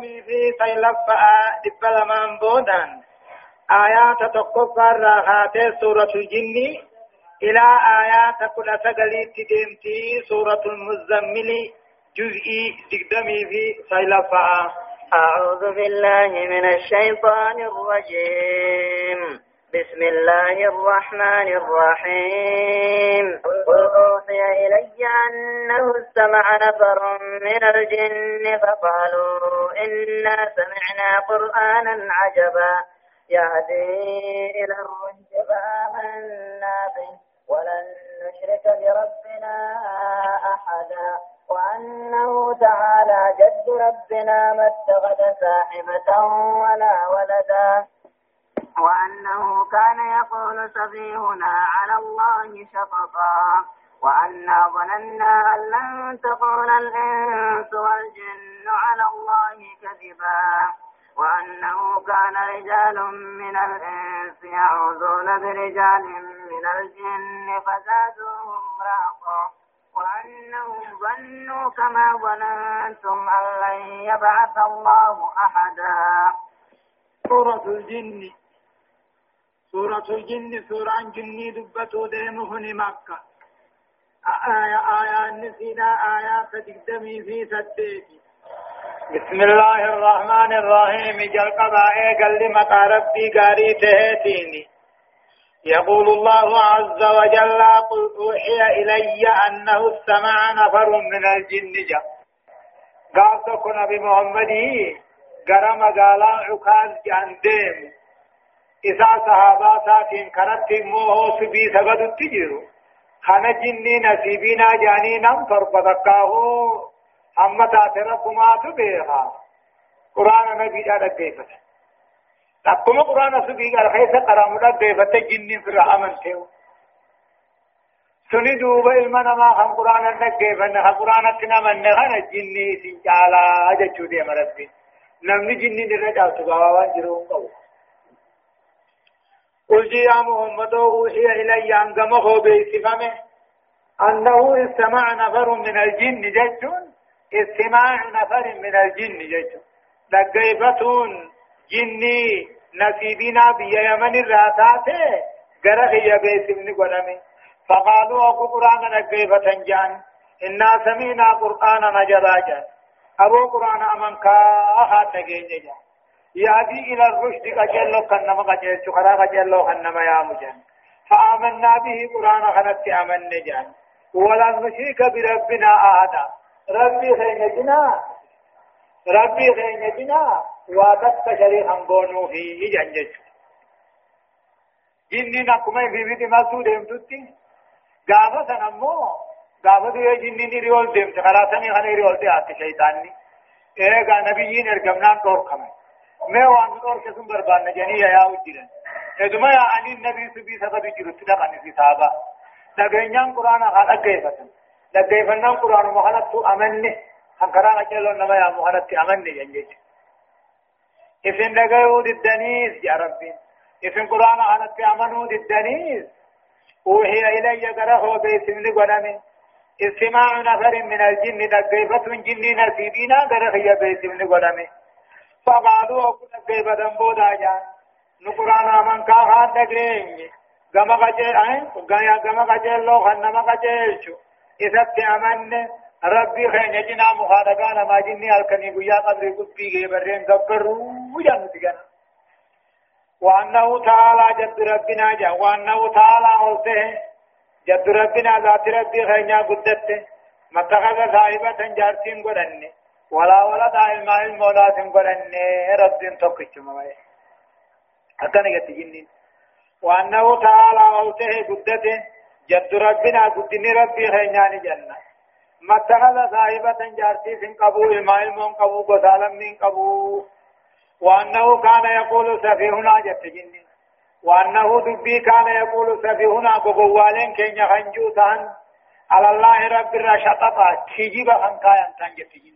في سيلفا دبلمان بودان آيات تقفى الراحات سورة الجن إلى آيات كل سقليت ديمتي سورة المزمل جزئي دقدمي في سيلفا أعوذ بالله من الشيطان الرجيم. بسم الله الرحمن الرحيم. قل أوحي إلي أنه استمع نفر من الجن فقالوا إنا سمعنا قرآنا عجبا. يهدي إلى الرشد فآمنا به. ولن نشرك بربنا أحدا. وأنه تعالى جد ربنا ما اتخذ صاحبة ولا ولدا. وأنه كان يقول سفيهنا على الله شططا وأنا ظننا أن لن تقول الإنس والجن على الله كذبا وأنه كان رجال من الإنس يعوذون برجال من الجن فزادوهم رهقا وأنهم ظنوا كما ظننتم أن لن يبعث الله أحدا. سورة الجن. سورة الجن سورة جني دبتو ديمهن مكة آية آية نسينا آيات تقدمي في سديتي. بسم الله الرحمن الرحيم. جل قضاء قل مطى ربي قاري تهتيني. يقول الله عز وجل قل أوحي إلي أنه استمع نفر من الجن. جا. قال تكون بمحمد قرم قالا عكاز جان إذا صحاباتاتين كانت موه سبي سبد التجير خانا جني نسيبنا جاني نم فربتكاه أما تاتركما تبيها قرآن نبي جاء كيفة أكما قرآن سبي قال خيسة قرام كيفة جني في الرحمن تيو. سني دوبا المنا ما هم قرآن نكيفة هم قرآن تنا من نغانا جني سنجالا أجا چودي مربي نمني جني نرجع سباوان جرون قوة. قل يا محمد أوحي إلي أن قمه بإسفامه أنه استمع نفر من الجن ججون استماع نفر من الجن ججون لقيفتون جني نسيبنا بيا يمن الراتات. غرق يا بيسمني قدمي. فقالوا أبو قرآن لقيفة جان. إنا سمينا قرآن نجراجا أبو قرآن أمن كاها تجين جان. يهدي إلى الرشد قجلو كنما قجل شخرا قجلو كنما يا مجان فآمنا به قرآن خنت آمن جان ولن نشرك بربنا أحدا. ربي خينتنا ربي خينتنا وأتت شريخا بونو في جنجج جنين كما في بيت ما سودهم تتي. غافة سنمو. دي جنين ريول ديم. خراسني خني ريول دي آتي شيطاني. إيه نبيين ارگمنان طور خمي. ما وان اور كسم بربان نجني يا وجيرن ادما يا اني النبي سبي سبب جرو تدا في صحابه دغنيان قران هذا كيفتن دغيفنان قران مخلت امنني هنكرا اجلو نما يا مخلت امنني ينجي إذن دغيو الدنيس يا ربي إذن قران هنت امنو الدنيس وهي إلي قره باسم لقنمي استماع نفر من الجن دغيفة جن نسيبنا قره يا باسم لقنمي فقالوا كل كيف دنبودا جان نقرانا من كاها دقرين غما قجل اين غايا غما قجل لو خنما قجل شو اذا تامن ربي خين جنا مخارقانا ما جني الكني بيا قدر قطبي غيبرين غبروا وجان تجانا وأنه تعالى جد ربنا جا وأنه تعالى قلته جد ربنا ذات ربي خينيا قدته ما اتخذ صاحبة جارتين قرني ولا ولد علم علم ولا تنقلن رب توكش ممي أكن يتجنن وأنه تعالى موته قدته جد ربنا قدني ربي خينان جنة ما اتخذ صاحبة جارتي سن قبو علم علم قبو قسالم من قبو وأنه كان يقول سفيهنا جتجنن وأنه دبي كان يقول سفيهنا قبوالين كين يخنجوتان على الله رب الرشطة تجيب خنقايا تنجتجنن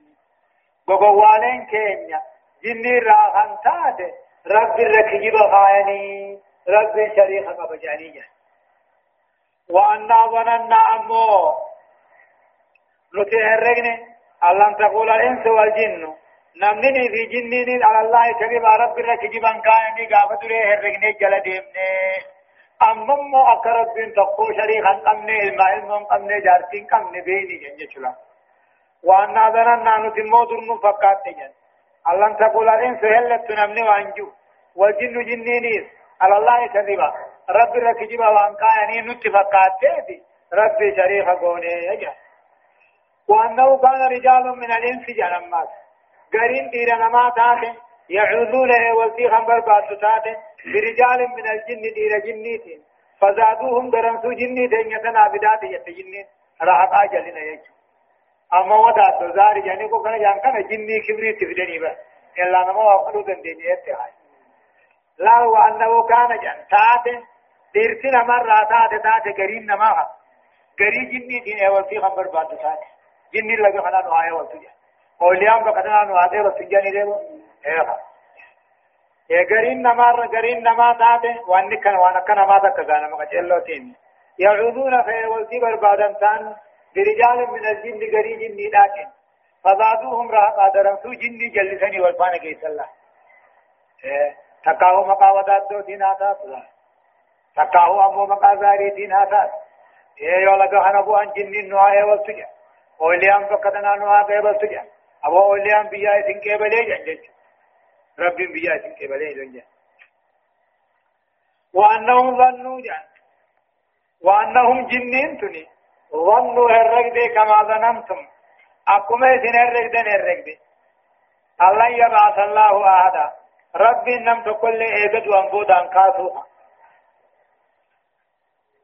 بقوالين كينيا جني راهن تاته رب الركجب خايني رب شريخ قبجانية وأنا ظننا أمو نتهرقن ألم تقول الإنس والجن نمني في جنين على الله كذب رب الركجبا كايني قافة ليه الرقني جل ديمني أمم أقرب بن تقو شريخا قمني الماء قمني جارتين قمني بيني جنجي شلا وأن ظننا نتمو درن فقات جن الله تقول الإنس هلت نمني وأنجو. والجن جنينيس على الله كذبا. رب الركجبا وان كايني نتفقات تيدي. ربي شريخا قوني يجا. وأنه كان رجال من الإنس جنمات قرين دير نما تاتي يعوذون وسي خمبر باتو تاتي برجال من الجن دير جنيت. فزادوهم درمسو جنيتين يتنا يتجنين راحت آجلنا يجو. أما ودا تزار جاني کو كان جان كان جني كبري تفدني با إلا نما وقلو دندني يتهاي لا وأنه كان جان تاتي ديرتنا مرة تاتي تاتي قرين نما قرين جنيتين وسي خمبر باتو تاتي جني لگا خنا نو آیا وسي اولیاء بقدنا نو آده وسنجانی دیو ايها يا غرين نمار غرين نما تاته وان كان وأنا كان ما تك غانا ما جلو تين يعوذون في والكبر بعد انسان برجال من الجن غري جن نيداتين فزادوهم رهقا درمسو جن جلسني والفان كيس الله تقاو مقاودات دو دين آتا تقاو امو مقازاري دين آتا إيه يولا غانا بو ان جن نوائي والسجن اولیاء بقدنا نوائي والسجن أبو أوليان بيا إذن كيبلي جنجج رب بيا إذن كيبلي جنجج وأنهم ظنوا جان وأنهم جنين تني ظنوا الرقد كما ظننتم أقوم إذن الرقد الرقد الله يبعث الله أحدا رب نم تقول إيبد وانبود أنكاسوها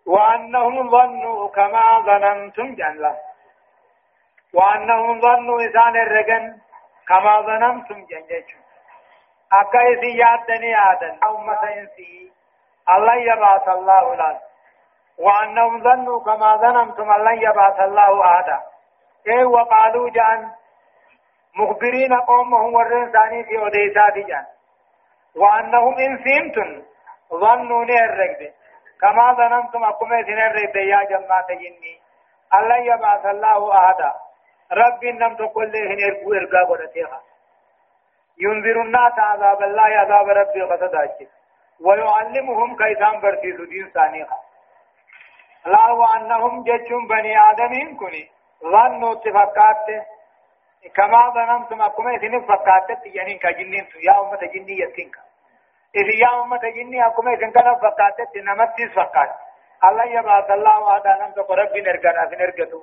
وأنهم ظنوا كما ظننتم الله وأنهم ظنوا إسان الرقن كما ظننتم جنجج أكا إذي يادني آدن أمة إنسي الله يبعث الله لنا وأنهم ظنوا كما ظننتم الله يبعث الله آدا إيه وقالوا جان مخبرين قومهم والرنساني في أديسات جان. وأنهم إن سمتم ظنوا نير كما ظننتم أقوم إذن الرقد يا جماعة جني. الله يبعث الله آدا ربي نم تقول له نرجو إرجع قرتها ينذر الناس عذاب الله عذاب ربي قصداك ويعلمهم كيسان برسيس دين ثانيها. لا وأنهم جتشم بني آدم كني ظنوا اتفاقات كما ظننتم أكما إذن فقات يعني كجنين يا أمة جني يتنك إذ يا أمة جني أكما إذن كان فقات نمت فقات الله يبعث الله وعدا نم تقول ربي نرجع في نرجتو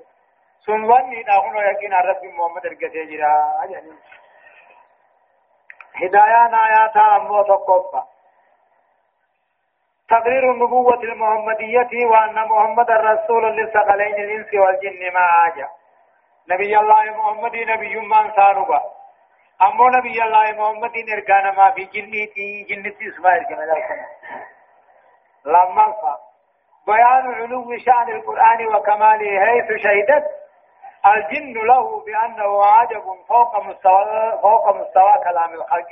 ثم وني داخل يقين رب محمد ارجع جرا يعني هدايا آيات أمو تقوفا تقرير النبوة المحمدية وأن محمد الرسول للثقلين الإنس والجن ما آجا. نبي الله محمد نبي من سانوبا. أمو نبي الله محمد إرقانا ما في جنتي جنتي كما ذلك لما بيان علو شأن القرآن وكماله حيث شهدت. الجن له بأنه عجب فوق مستوى فوق مستوى كلام الخلق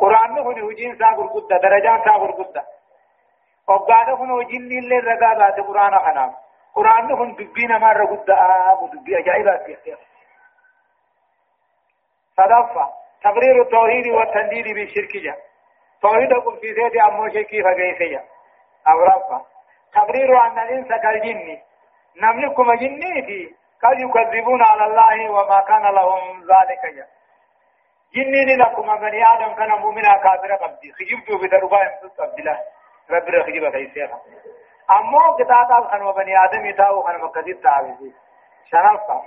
قرآن هنا وجين ساغر قد درجات ساغر قد وقال هنا وجين اللي رقابات قرآن خنا قرآن هنا دبينا ما رقد آب دبي أجائبات في صدفة تقرير التوحيد والتنديد بالشرك جاء توحيدكم في ذات أمو شركي فقيسية أو رفع تقرير أن الإنس كالجن نملكم جنيتي قد يكذبون على الله وما كان لهم ذلك يا جنين لكم بني آدم كان مؤمنا كافرا قبدي خجبتوا بدربا يمسك عبد رب رخجب كيسيرا أمو كتابا خن وبني آدم يتاو خن مكذب تعبدي شرفا.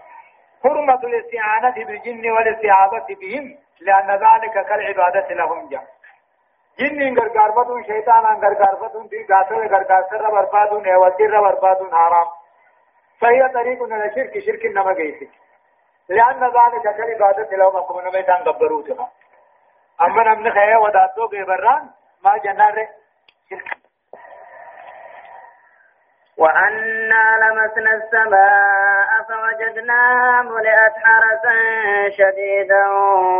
حرمة الاستعانة بالجن والاستعاذة بهم لأن ذلك كالعبادة لهم جاء جن غرغار فتون شيطان غرغار فتون دي غاتو غرغار سر بربادون ايوتير بربادون حرام. فهي طريق من الشرك شرك نما جيسي لأن ذلك كالعبادة لو ما كنا بيتان قبروتها أما نمن خيا وداتو ببران ما شرك وأنا لمسنا السماء فوجدناها ملئت حرسا شديدا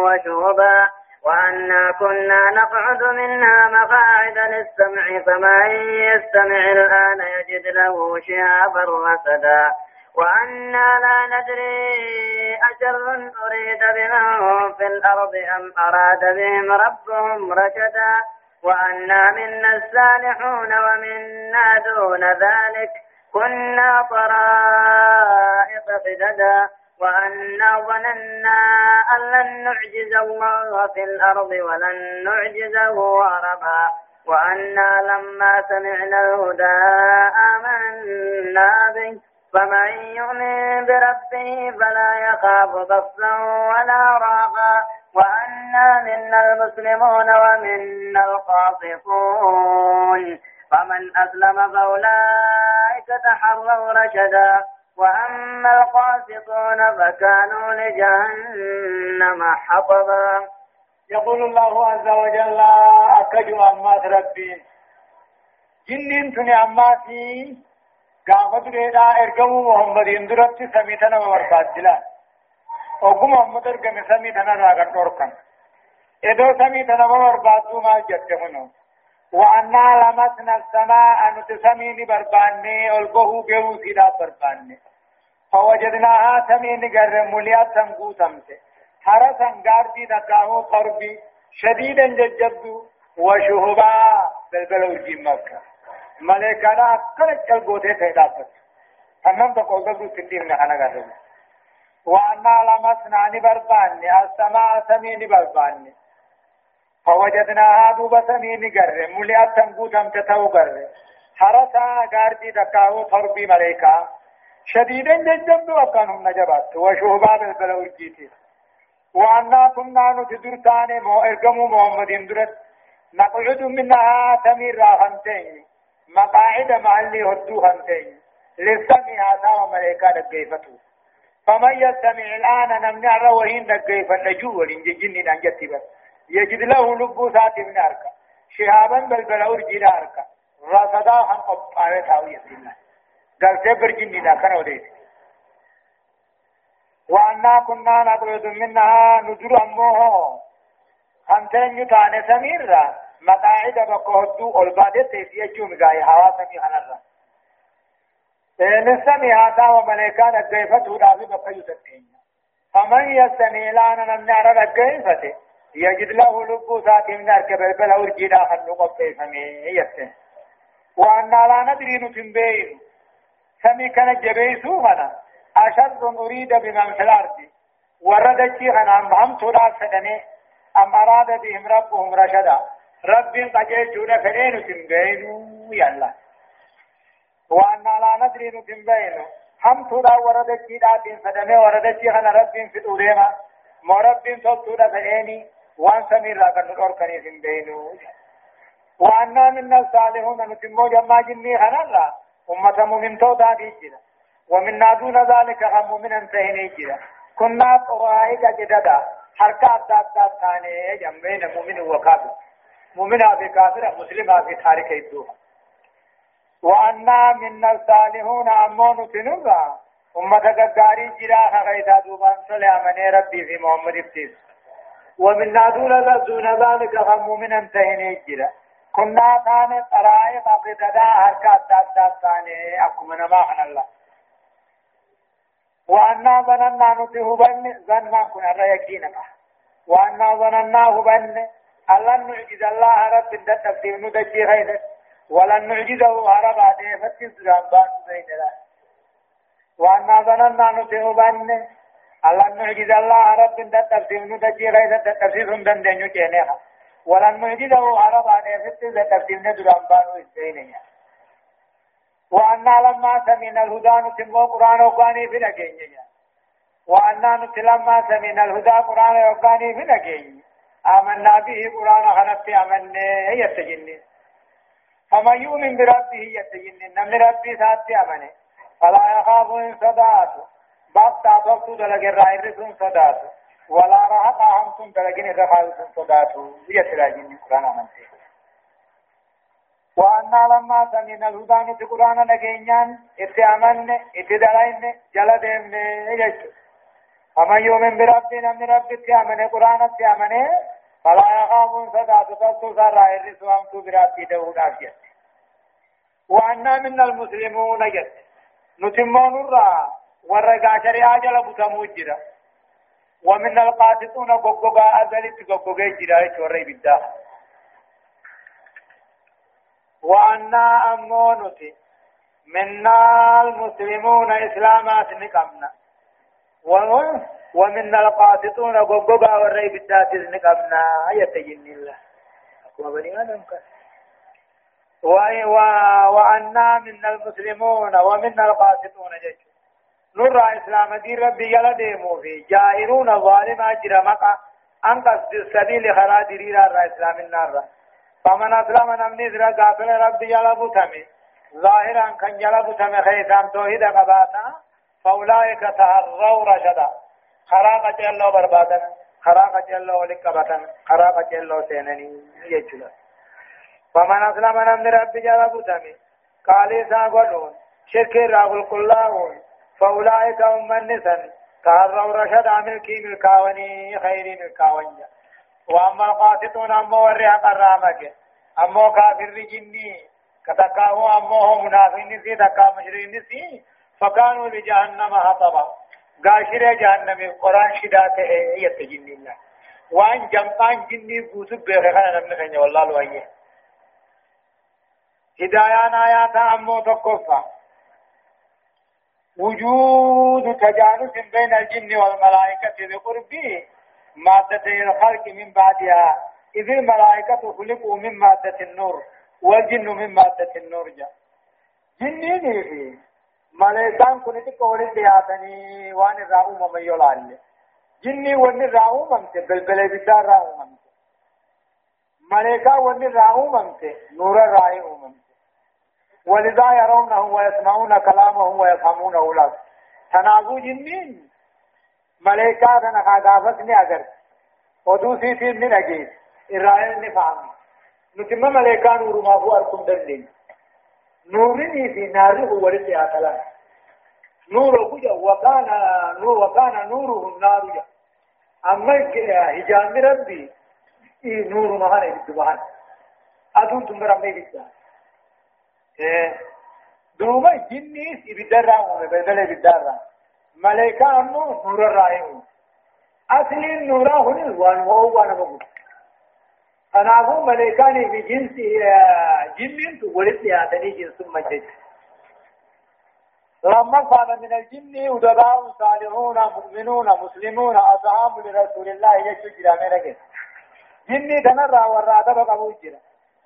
وشهبا وأنا كنا نقعد منها مقاعد للسمع فمن يستمع الآن يجد له شهابا رصدا. وأنا لا ندري أشر أريد بمن في الأرض أم أراد بهم ربهم رشدا. وأنا منا الصالحون ومنا دون ذلك. كنا طرائق قددا. وأنا ظننا أن لن نعجز الله في الأرض ولن نعجزه هربا وأنا لما سمعنا الهدى آمنا به. فمن يؤمن بربه فلا يخاف بخسا ولا رهقا وأنا منا المسلمون ومنا القاسطون فمن أسلم فأولئك تحروا رشدا. وأما القاسطون فكانوا لجهنم حطبا. يقول الله عز وجل أكجو أمات ربي. جنين تني أماتي قامت ريدا إرقموا محمد اندرت سميتنا ومربات جلال. وقم محمد ارقم سميتنا راقا توركا ادو سميتنا ومربات ما جدهنو وأنا لمسنا السماء نتسمين برباني والقهو بيو سيدا برباني فوجدناها تمين قرر مليات تنقو تمسي حرسا قاردي نقاه قربي شديدا ججد وشهبا بلبلو جيم مكة ملائكة أكل القوتي تهدافت فنم تقول قلت تندير نحن قرر وأنا لمسنا نبرباني السماء سمين برباني. فوجدناها دوبا سمين قرر مليات تنقو تمتتو قرر. حرسا قاردي نقاه قربي ملائكة شديدا ججد وكانهم نجبات وشهبا بلبلو جيتي وأنا كنا نتدرتان مو إرقموا محمد درت. نقعد منها تمير راهنتين. مقاعد محلي هدو هنتين للسمع هذا وملائكة دقيفته فمن يستمع الآن نمنع روهين دقيفا نجو ولنججن أنجت بس. يجد له لب سات من أركا. شهابا بلبل أرجل أركا. رصدا هم قبعة تاوية الله قال سبر جننا كان وديت. وأنا كنا نقعد منها ندر أمه. خمسين يتاني سميرا مقاعد بقهدو البادة تيسيجو مقاي هوا سمي خنرا نسمي هذا وملائكان الجيفة ودافي بقى يتكين فمن يستمي لانا نمنع الجيفة يجد له لب سات من أركب البلا ورجيدا خلق كيفمي يستن وأنا لا ندري نتنبين سمي كان جبيسو هنا أشد أريد بمن في الأرض. ورد شيئا أم هم ترى سدني. أم أراد بهم ربهم رشدا. رب قجل جون فلين تنبين يلا. وأن لا ندري نتنبين هم ترى ورد شيئا سدني ورد شيئا رب في الأوليما مرب تلتنا فليني وان سمير راكن نوركني تنبين وأنا من الصالحون نتمو جمع جني خنالله أمة مؤمن توتا دي ومن دون ذلك هم من انتهيني جرا كنا طرائق جددا. حركات دات دات ثاني جمعين مؤمن وكافر. مؤمن أبي كافر مسلم أبي تاريخ يدوها وأنا من الصالحون أمون تنوغا أمة قداري جرا غيثا دوبان سلامني ربي في محمد ابتيس. ومن دون دون ذلك هم من انتهيني جرا. كنا ثاني طرائق جددا حركات دات دات ثاني. أكو من ما الله. وأنا ظننا نتهبن ظننا كنا ريكينك وأنا ظننا هبن ألن نعجز الله رب التفسير ندجي غيره ولن نعجزه هرب عديه فتنسران بان بين الله وأنا ظننا نتهبن ألن نعجز الله رب التفسير ندجي غيره التفسير هندن دنيو جينيها ولن نعجزه هرب عديه فتنسران ندران بان بين الله وأنا لما سمعنا الهدى نتمو قرآن وقاني في نجيني وأنا نتلما سمعنا الهدى قرآن وقاني في نجيني آمنا به قرآن خنفت أمني يتجني فمن يؤمن بربه يتجني نمن ربي ساتي أمني فلا يخاف إن صداته باب تعطوك دلق الرائر سن صداته ولا رهق أهم دلقين إذا خالص صداته يتراجني قرآن أمني وأنا لما سمعنا الهدى نت قرآن نجينيان. اتعملن اتدلين جلدين يجو فمن يؤمن بربنا من رب اتعمل قرآن اتعمل فلا يخاف صدى تصدق سرى الرسو أمتو بربي دهود آفيت وأنا منا المسلمون جد نتمون الرا ورقا شريعة جل بتموجرة ومن القاسطون قوقوغا أزلت قوقوغا جراي شوري بالداخل وأنا أمونتي منا المسلمون إسلامات نقمنا ومن القاسطون قوقوغا والري بالدات نقمنا يتجن الله. أقوى بني آدم وأنا من المسلمون ومن القاسطون جيش. نرى إسلام دين ربي يلا ديمو في. جائرون ظالم أجر مقا. أن قصد السبيل خرا ديريرا را إسلام النار. فمن أسلم نمني ذرا قابل ربي يلا بتمي ظاهرا كان يلا بتمي خيثام توحيد قباتا. فأولئك تهروا رشدا. خراقة الله بربادا خراقة الله لكبتا خراقة الله سينني يجلا فمن أسلم نمني ربي يلا بتمي قالي ساقلون شرك راغل كلاهون فأولئك هم النسن تهروا رشد عمل كي ملكاوني خير ملكاوني وأما القاسطون أما ورها قرامك أما كافر جني كتكاهو أما هو منافق نسي تكا مشرك نسي فكانوا لجهنم هطبا قاشر جهنم القرآن شدات يتجن الله وان جمعان جني بوسو بيخنا نمن خنيا والله الوهي هدايان آيات أمو تقفا وجود تجانس بين الجن والملائكة بقرب مادة الخلق من بعدها إذ الملائكة خلقوا من مادة النور والجن من مادة النور جاء جنيني في ملائكان كنت قولي دياتني وان الرأو ممن يلال جني وان الرأو ممت بلبل بدار رأو ممت ملائكة وان الرأو ممت نور الرأو ممت ولذا يرونه ويسمعون كلامه ويفهمونه له تناغو جنين ملائكة تنا خاغافتني أجر ودوسي في من أجيب إرائل نفهم نتم ملائكة نور ما هو أركم دلين نورني في ناره ورثي أكلا نور كجا وكان نور وكان نوره النار جا. أما هجام ربي نور ما هني بالدبان أدون تمرا مي بالدبان دوما جنيس إبدارا ومبدل إبدارا ملائكة أمو نور الرائم أصل النور هنا وان هو وأنا بقول. أنا أقول ملائكة في جنس جن تولد ياتني جنس مجد لما كان من الجن ودباء صالحون مؤمنون مسلمون أصحاب لرسول الله يشجر أمريكا جني تنرى والرادة بقى موجرة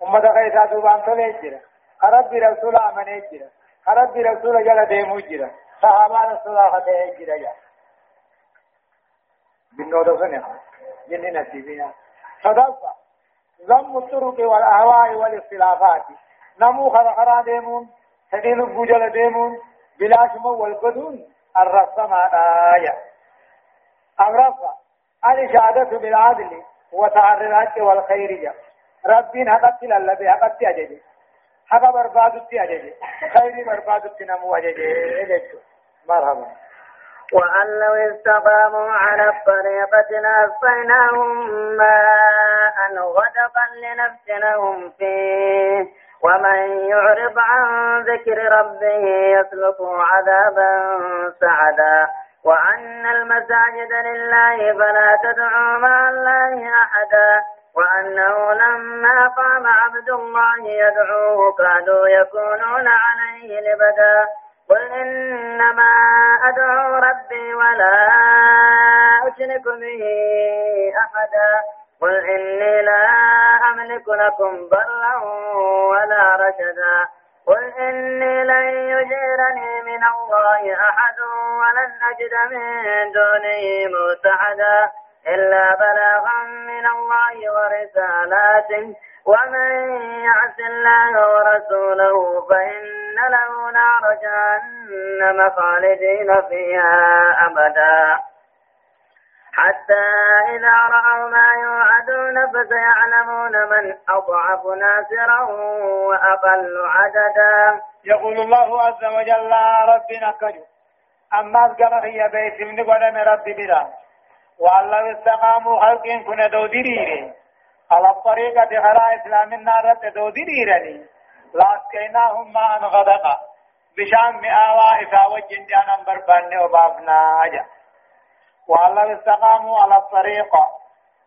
أمة خيسا دوبان تولي رب رسول آمن جرا رب رسول جل ديمو جرا صحابة رسول جرا جا. بنودو سنه جن نسيبنا صدق ذم الطرق والأهواء والاختلافات. نمو خرخرا ديمون تدين بوجل ديمون بلا شمو والبدون الرسم آية. أمرفا الإشادة بالعدل وتعرضات والخيرية ربين حقت للذي حقت أجدي حقا بربادتي أججي خيري بربادتي نمو أججي مرحبا. وأن لو استقاموا على الطريقة لأسقيناهم ماء. غدقا لنفتنهم فيه. ومن يعرض عن ذكر ربه يسلكه عذابا سعدا. وأن المساجد لله فلا تدعوا مع الله أحدا. وأنه لما قام عبد الله يدعوه كادوا يكونون عليه لبدا. قل إنما أدعو ربي ولا أشرك به أحدا. قل إني لا أملك لكم ضرا ولا رشدا. قل إني لن يجيرني من الله أحد ولن أجد من دونه ملتحدا إلا بلاغا من الله ورسالاته. ومن يعص الله ورسوله فإن له نار جهنم خالدين فيها أبدا. حتى إذا رأوا ما يوعدون فسيعلمون من أضعف ناصرا وأقل عددا. يقول الله عز وجل ربنا كجو أما أذكر هي بيت من قدم ربي بلا. لو استقاموا خلقين كن دو دريري على الطريقة خلا إسلام النار دو دريرني لاسكيناهم ما أن غدقا. بشام مئاوا إذا جانا بربان وبابنا أجا والله استقاموا على الطريقة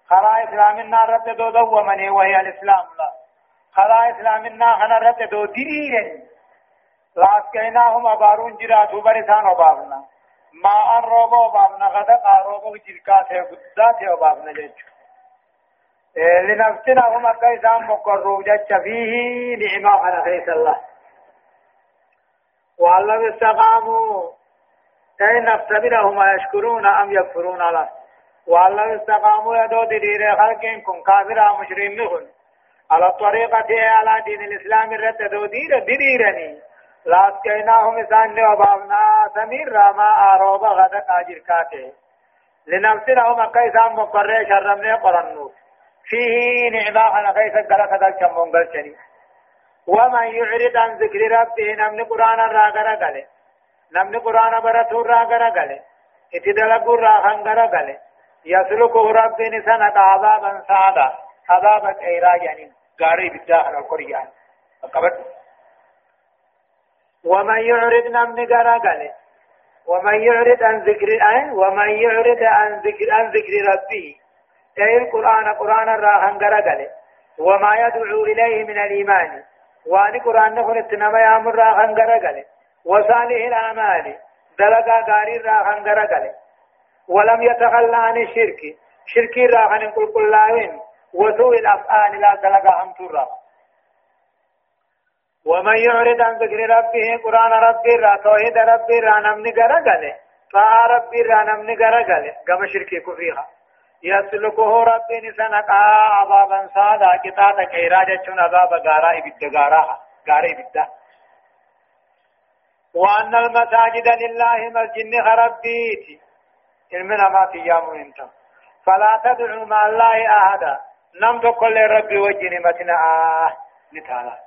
خلا إسلامنا رد دو دو مني وهي الإسلام. لا خلا إسلامنا خنا رد دو ديرين. لاسكيناهم أبارون جراتو برسان وبابنا. ما أن روبو وبابنا غدا روبو جركات قدات وبابنا جيجو لنفتنهم كيسان مقروا جج فيه نعمة على خيس الله. والله استقاموا أي نفتبرهم يشكرون أم يكفرون له. والله استقاموا يدو دير خلقكم كافر مشرمهم على الطريقة على دين الإسلام الرد دو دير ديرني لاسكيناهم إسان وبابنا سمير راما آروبا غدا قاجر كاته لنفتنهم كيسان مقرر شرمنا قرنوف فيه نعمة على كيف قلت ذلك كمون قلتني ومن يعرض عن ذكر ربه نمن قرآن راغر قل نمن قرآن برسول راغر قل اتدلق راغن قل يسلكه رب نسنة عذابا سعدا عذابا كيرا يعني قاري بالداخل القرآن قبل ومن يعرض نمن قل ومن يعرض عن ذكر ومن يعرض عن ذكر عن ذكر ربه أي القرآن قرآن الراهن قرقل وما يدعو إليه من الإيمان وان قرآن نكون اتنما يامر راهن قرقل وصالح الأعمال. دلقا قاري راهن قرقل ولم يتخلى عن الشرك. شركي راهن قل قلاوين وسوء الأفعال لا دلقا هم ترى ومن يعرض عن ذكر ربه قرآن ربي را توحيد ربي را نمني قرقل. طاعة ربي را نمني قرقل. قم شركي كفريها يسلكه ربي نسنقا عذابا صادا كتاتا كيرا جتشون عذاب غارا إبدا غارا غارا إبدا وأن المساجد لله مسجد خربيتي علمنا ما تيامو انت فلا تدعوا مع الله أحدا. نم كل ربي وجه نمتنا آه نتالا.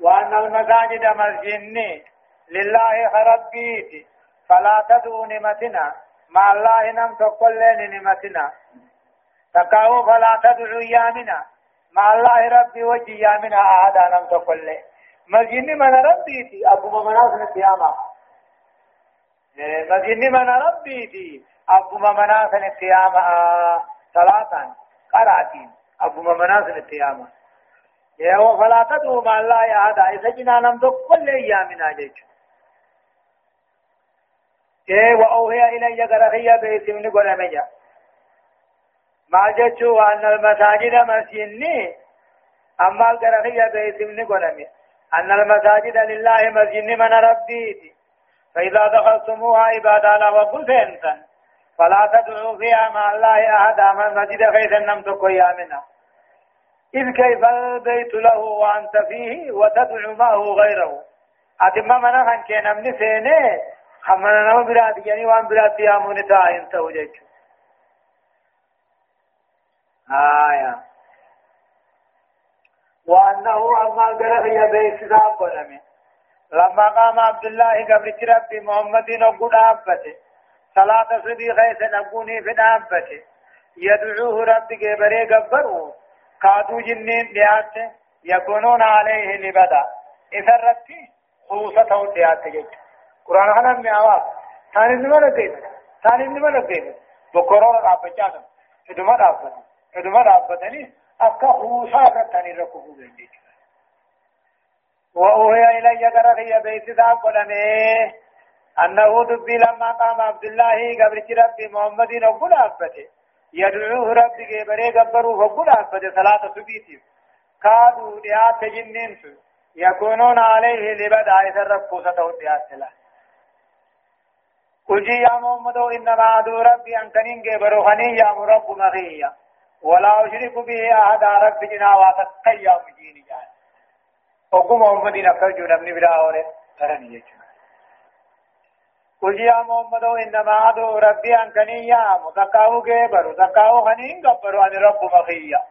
وأن المساجد مسجد لله خربيتي فلا تدعوا نمتنا. مع الله نم كل نمتنا. تقاو فلا تدعو يامنا. مع الله ربي وجه يامنا. أحدا نم تقول مجن من ربي تي أبو مناس القيامة مجن من ربي تي أبو مناس القيامة ثلاثا قراتين أبو مناس القيامة يا فلا تدعو مع الله أحدا. إذا جنا نم تقول يامنا جيش إيه وأوهي إلي قرخية بإسمني قول مجا ما جتشو أن المساجد مسجني أما القرخية باسمني قنمي أن المساجد لله مسجن من ربيتي فإذا دخلتموها عبادة له وقلتنسا فلا تدعوا فيها مع الله أحدا من مسجد خيث النمتك يا منها إذ كيف البيت له وأنت فيه وتدعو معه غيره؟ أتم من خان كان من سينه خمنا نم براد يعني وان براد يا مونتا انت وجهك آية وأنه أما قال هي بيت قلمي لما قام عبد الله قبل ربي محمد نقول أبته صلاة صدي خيس نقوني في أبته يدعوه ربي قبري قبره كادو جنين ديات يكونون عليه لبدا. إذا ربي خوصته ديات جيت. قرآن خنا ميعوات ثاني نمرة قيمة ثاني نمرة قيمة بقرار أبجادم إدما أبجادم ادما رابطني اكا خوشا كتاني ركوبو بندي وأوهي إلي قرخي بيت ذا قلمي أنه دبي لما قام عبد الله قبل ربي محمد نقول أبته يدعوه ربي قبري قبروا فقول أبته صلاة سبيتي كادوا ديات جنين يكونون عليه لبدا ربكو ستو ديات له قل يا محمد إنما عدو ربي أنكنين قبروا خنين يا مرب مغيّا ولا أشرك به أحد رب جنا وأتقيا مجين جان وقم محمد نفر جو نبني بلا اور ترني يجنا قل يا محمد إنما أدعو ربي أنكني يا متقاو كبر تقاو خنين قبر أن رب مخيا.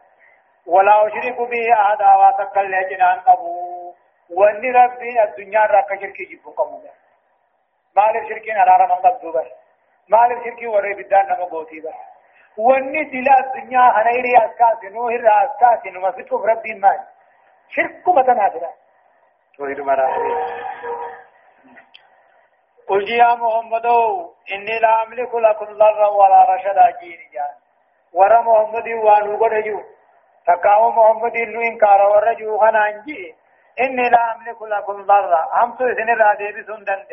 ولا أشرك به أحد وأتقيا جنان قبو. وأن ربي الدنيا راك شرك جبو قبو. مالك شركين على رمضان قبو مالك شركي وري بدان نمو بوتي بس hirii askaasi nuu hirra askaasi numa fixuuf rabbiin maali? Shirkuma tanaa fida toohiduma raafee قل يا محمد إني لا أملك لكم ضرا ولا رشدا جين جان ورا محمد وانو قد جو تقاو محمد إنو إنكار ورجو خنانجي إني لا أملك لكم ضرا أمسو إذن الرادي بسون دند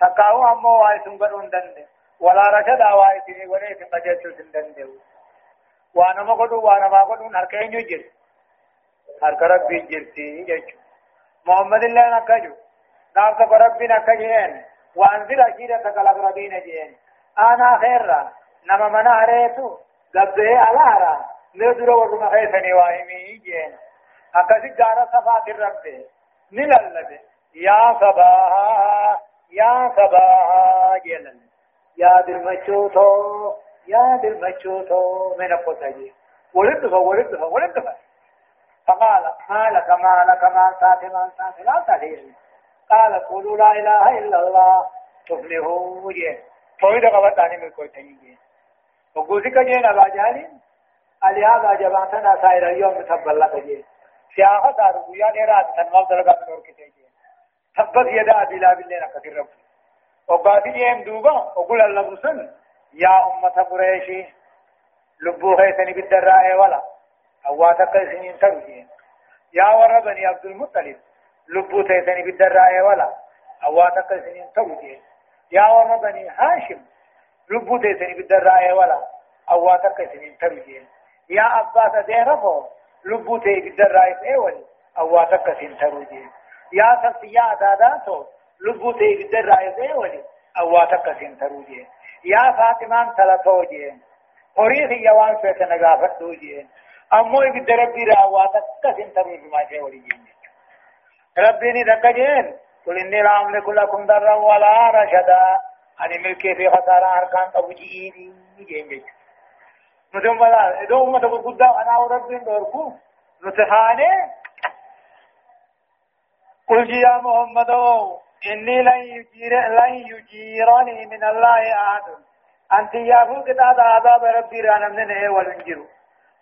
تقاو أمو وايسون قدون دند ولا رشدا وايسني وليس قجلتو سندند وأنا ما قدو وأنا ما قدو نركين يجر هرك ربي جرتي جيش محمد الله نكجو نافذ ربي نكجين وانزل عشيرتك الأقربين جين أنا خيرا نما منا ريتو قبضه على ندر ورما خيسني واهمي جين أكسي جارة صفات الرب نلالد يا صباها يا صباها جيلن يا دل مچوتو يا دل مچوتو من قتجي ولد ولد ولد فقال ما لك ما لك ما ساتي ما ساتي لا تدير قال قولوا لا إله إلا الله تفلحوا جين توحيد قبط آني من کوئی تنين جين وقوسي كجين أبا جهل لهذا جبعتنا سائر اليوم تبلغ جين سياحة دارو يا نيرات تنمال درقا من اور كتين جين تبت يدا بلا بالله نكتر رب وقاتي جين دوبا وقول الله بسن يا أمة قريشي لبو خيسني بالدراء ولا أواتك سنين ترجين يا وربني عبد المطلب لبو تيسني بالدراء ولا أواتك سنين توجه يا ورا بني هاشم لبو تيسني بالدراء ولا أواتك سنين توجه يا أباس ديرفو لبو تي بالدراء ولا أواتك سنين توجه يا صفيا داداتو لبو تي بالدراء ولا أواتك سنين توجه يا فاطمان تلتوجه هوريه يوان فيك نغافت دوجه أمو بالدربي راواتك سنين توجه ما شيء ولي ربي نتكجين قل إني لا أملك لكم ضرا ولا رشدا. أني ملكي في خسارة أركان تبجيني جين نتم بلا. إذا أمة قد أنا وربي نوركو. نتخاني قل يا محمد إني لن يجير لن يجيرني من الله أحد. أنت يا فوق عذاب ربي رانا من ولنجر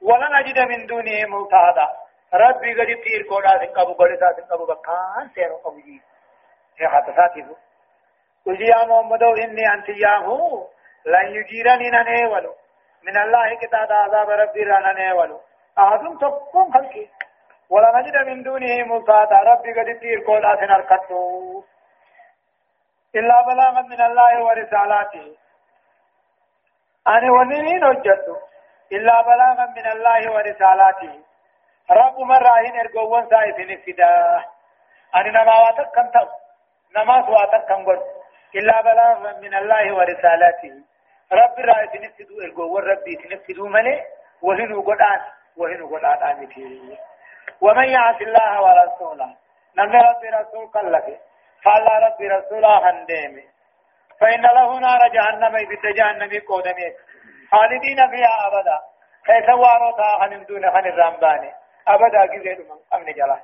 ولن أجد من دونه ملتهدا ربي قد تير كودا سنقبو قد سنقبو بكان سيرو قبو جي هي حتساتي قل يا محمد إني أنت ياهو لن يجيرني ننه ولو. من الله كتاب عذاب ربي رانا نولو أعظم تقوم خلقي. ولا نجد من دونه ملتادا ربي قد تير كودا سنركتو إلا بلاغا من الله ورسالاته. أنا ونين وجدت إلا بلاغا من الله ورسالاته. رب مراهن ارغوون سايفين فدا ان نما واتك كم تب نما واتك كم قد. إلا بلاغ من الله ورسالته رب راهن فدو ارغوون ربي تنفدو ملي وهنو قدان وهنو قدان آمتي. ومن يعص الله ورسوله. نمي رب رسول فالله رب رسوله هنديمي فإن له نار جهنم بيت جهنم قودمي خالدين فيها أبدا. كيف واروتا خنم دون خن الرمباني. أبدا كذا من أمن جلا.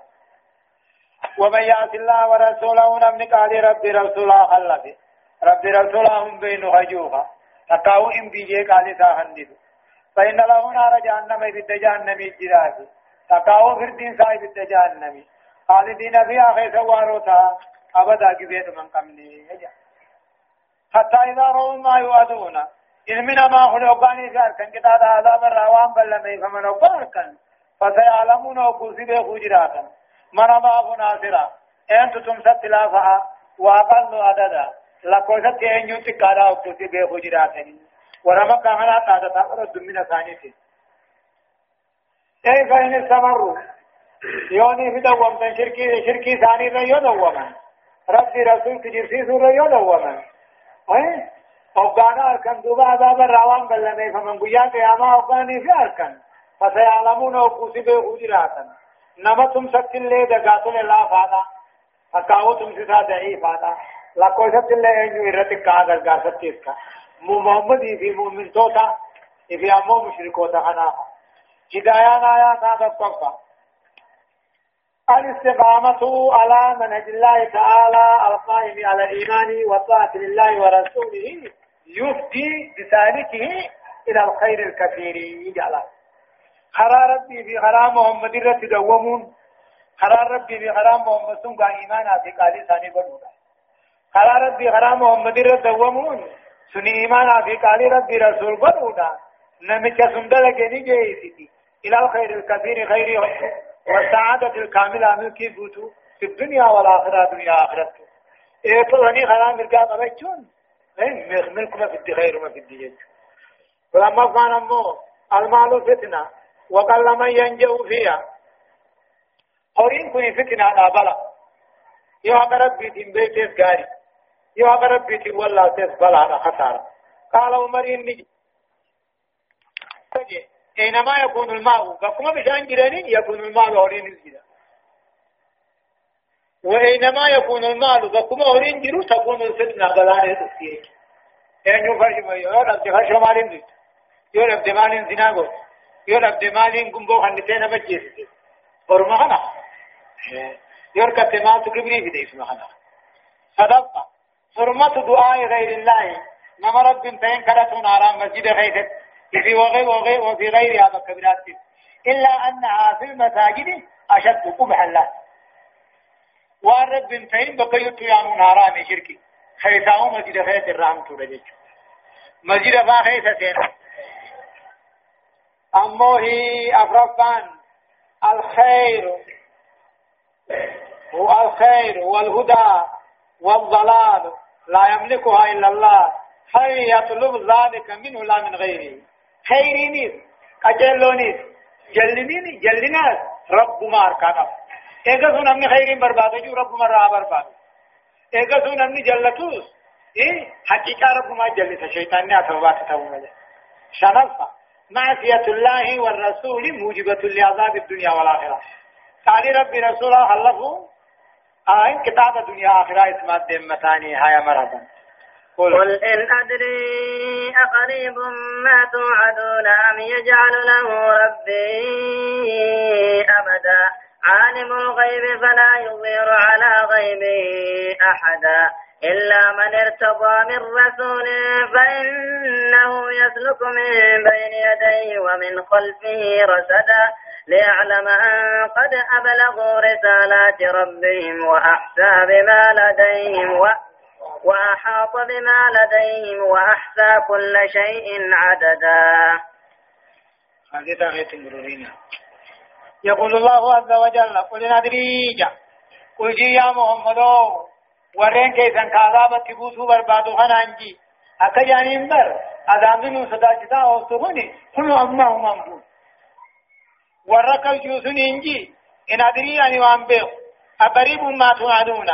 ومن يعص الله ورسوله نمن قال رب رسوله خلفه رب رسوله هم بين هجوها تقاو إن بيجي قال ساهندد فإن له نار جهنم بيت جهنم الجراج تقاو فردين ساي بيت جهنم. خالدين فيها خيس واروتا أبدا كذا من أمن حتى إذا رأوا ما يوعدون إن من ما خلقاني ذلك كان كتاب عذاب الروان بل لم يفهمن وقرقا فسيعلمون وقوسي بيخو جراتا من الله ناصرا؟ انت تمسط لافها وأقل عددا. لكوشت إن يتقادا وقوسي بيخو جراتا ورمك على تاتا تقرد من ثانيتي اي فإن استمروا؟ يوني في دوام شركي شركي ثاني ريو دوما ربي رسول تجرسي سورة يو دوما اي اوغانا أركن دوبا عذاب الروان بلنه فمن قيا قياما اوغاني في أركن. فسيعلمون وقوسي بهجراتا نما تم ست اللي دقاتل الله فادا فكاو تم ستا ضعيف هذا لكو ست اللي إنجو إرتك كاغر قاست تيسكا محمد في مؤمن توتا. في أمو مشركوتا أنا هدايان آيات هذا الصفة الاستقامة على منهج الله تعالى القائم على الإيمان والطاعة لله ورسوله يفدي بسالكه إلى الخير الكثير. يجعله خرا ربي في خرا محمد رت دومون خرا ربي في خرا محمد سن قا ايمان في قال ثاني بدودا خلا ربي خلا محمد رد دومون سني إيمان في قال ربي رسول قدودا نمك سندل جني جيسيتي إلى الخير الكثير خير والسعادة الكاملة ملكي بوتو؟ في الدنيا والآخرة دنيا آخرة. إيه طلعني خلا مرقا قبچون ملكنا في الدخير وما في الدجاج ولما كان أمو المال فتنة وقل من ينجو فيها. قرين كوني فتنة على بلا. يو أقرب بيتين بيتيس غاري يو أقرب بيتين والله تيس بلا على خسارة. قال عمر إني اينما يكون الماء بكما بشأن جرانين يكون الماء هورين الجدا واينما يكون المال بكما هورين جرو تكون الفتنة بلانه تسكيه يعني يفرش ما أبدي خرش مالين دي يقول أبدي مالين زناغو يقول أبدي مالين قنبو خنتين مجيس فرما خنا يقول كتمال تكبري في دي اسمه خنا صدقة حرمة دعاء غير الله. نما رب فين كرتون آرام مسجد غيرت في وغير وغير وفي غير هذا الكبيرات إلا أنها في المساجد أشد قبحا له. والرب فين بقيت يا من حرام شركي خيساو مسجد خيس الرحم تورجج مسجد فا خيس سينا. أمو هي أفرقان. الخير. هو الخير. والهدى. والضلال. لا يملكها إلا الله. هل يطلب ذلك منه لا من غيره؟ خيرينيس أجلونيس جلنيني جلناس رب ما أركانا إذا سنمني خيرين برباده جو رب مرة برباده إذا سنمني جلتوس. إيه؟ حقيقة رب ما جلت. الشيطان ناس وبات تومله شنفة معصية الله والرسول موجبة لعذاب الدنيا والآخرة. قال ربي رسوله خلفه آه كتاب الدنيا آخرة اسمها دمتاني هاي مرحبا قل, قل إن أدري أقريب ما توعدون أم يجعل له ربي أبدا؟ عالم الغيب فلا يظهر على غيبه أحدا. إلا من ارتضى من رسول فإنه يسلك من بين يديه ومن خلفه رسدا ليعلم أن قد أبلغوا رسالات ربهم وأحسى بما لديهم. و وأحاط بما لديهم وأحسى كل شيء عددا. هذه يقول الله عز وجل قل ندريجا قل جي يا محمد ورين كيسن كعذاب تبوسو بربادو خنانجي. أكا جانين بر. أدامن صداجتا أوستغني. كل أما هم أمبون ورقل جوسن إنجي. إن أدري أني وان بيخ أقريب ما توعدون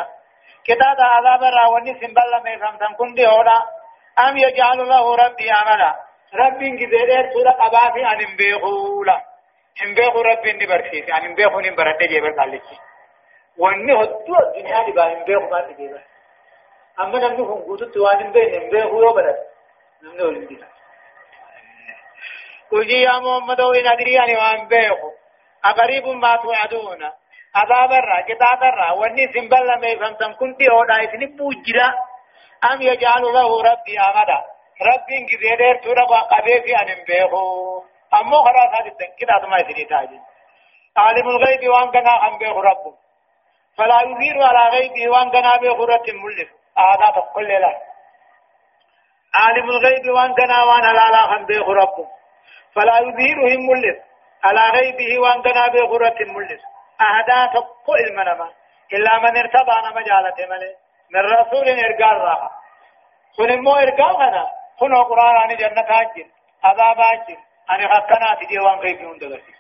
كتاب عذاب راوني سنبال ما يفهمتن كن دي هودا أم يجعل له ربي عملا؟ ربي انجزيرير سورة قبافي أن انبيخولا انبيخو ربي انبرسيس يعني انبيخو انبرد جيبر قالتي واني هدو الدنيا دي با انبيخو ما تجيبر أما نمني هم قوتو توان انبيخ انبيخو يوبرد نمني ولندي قل يا محمد وإن أدري أني وأن بيخو أقريب ما توعدون. كتاب الرا واني سنبال لما يفهمتم كنت هودا إسني بوجرا أم يجعل له ربي أمدا ربي انجزيدر تورا وقبي في أن بيخو أمو خلاص هذه التنكيد هذا ما يسني تاجي عالم الغيب وان كنا أم بيخو رب فلا يظهر على غيبه وان كنا بيخو رت الملف هذا كل له عالم الغيب وان كنا وان لا لا أم بيخو رب فلا يظهرهم ملف على غيبه وان كنا بيخو رت الملف أهدا تقو المنما إلا من ارتضى نما جالته ملي. من رسول إرقال راها كن مو إرقال غنا كن قرآن عن جنة هاجر عذاب هاجر أن حقنا تجي وان غيب يندغسي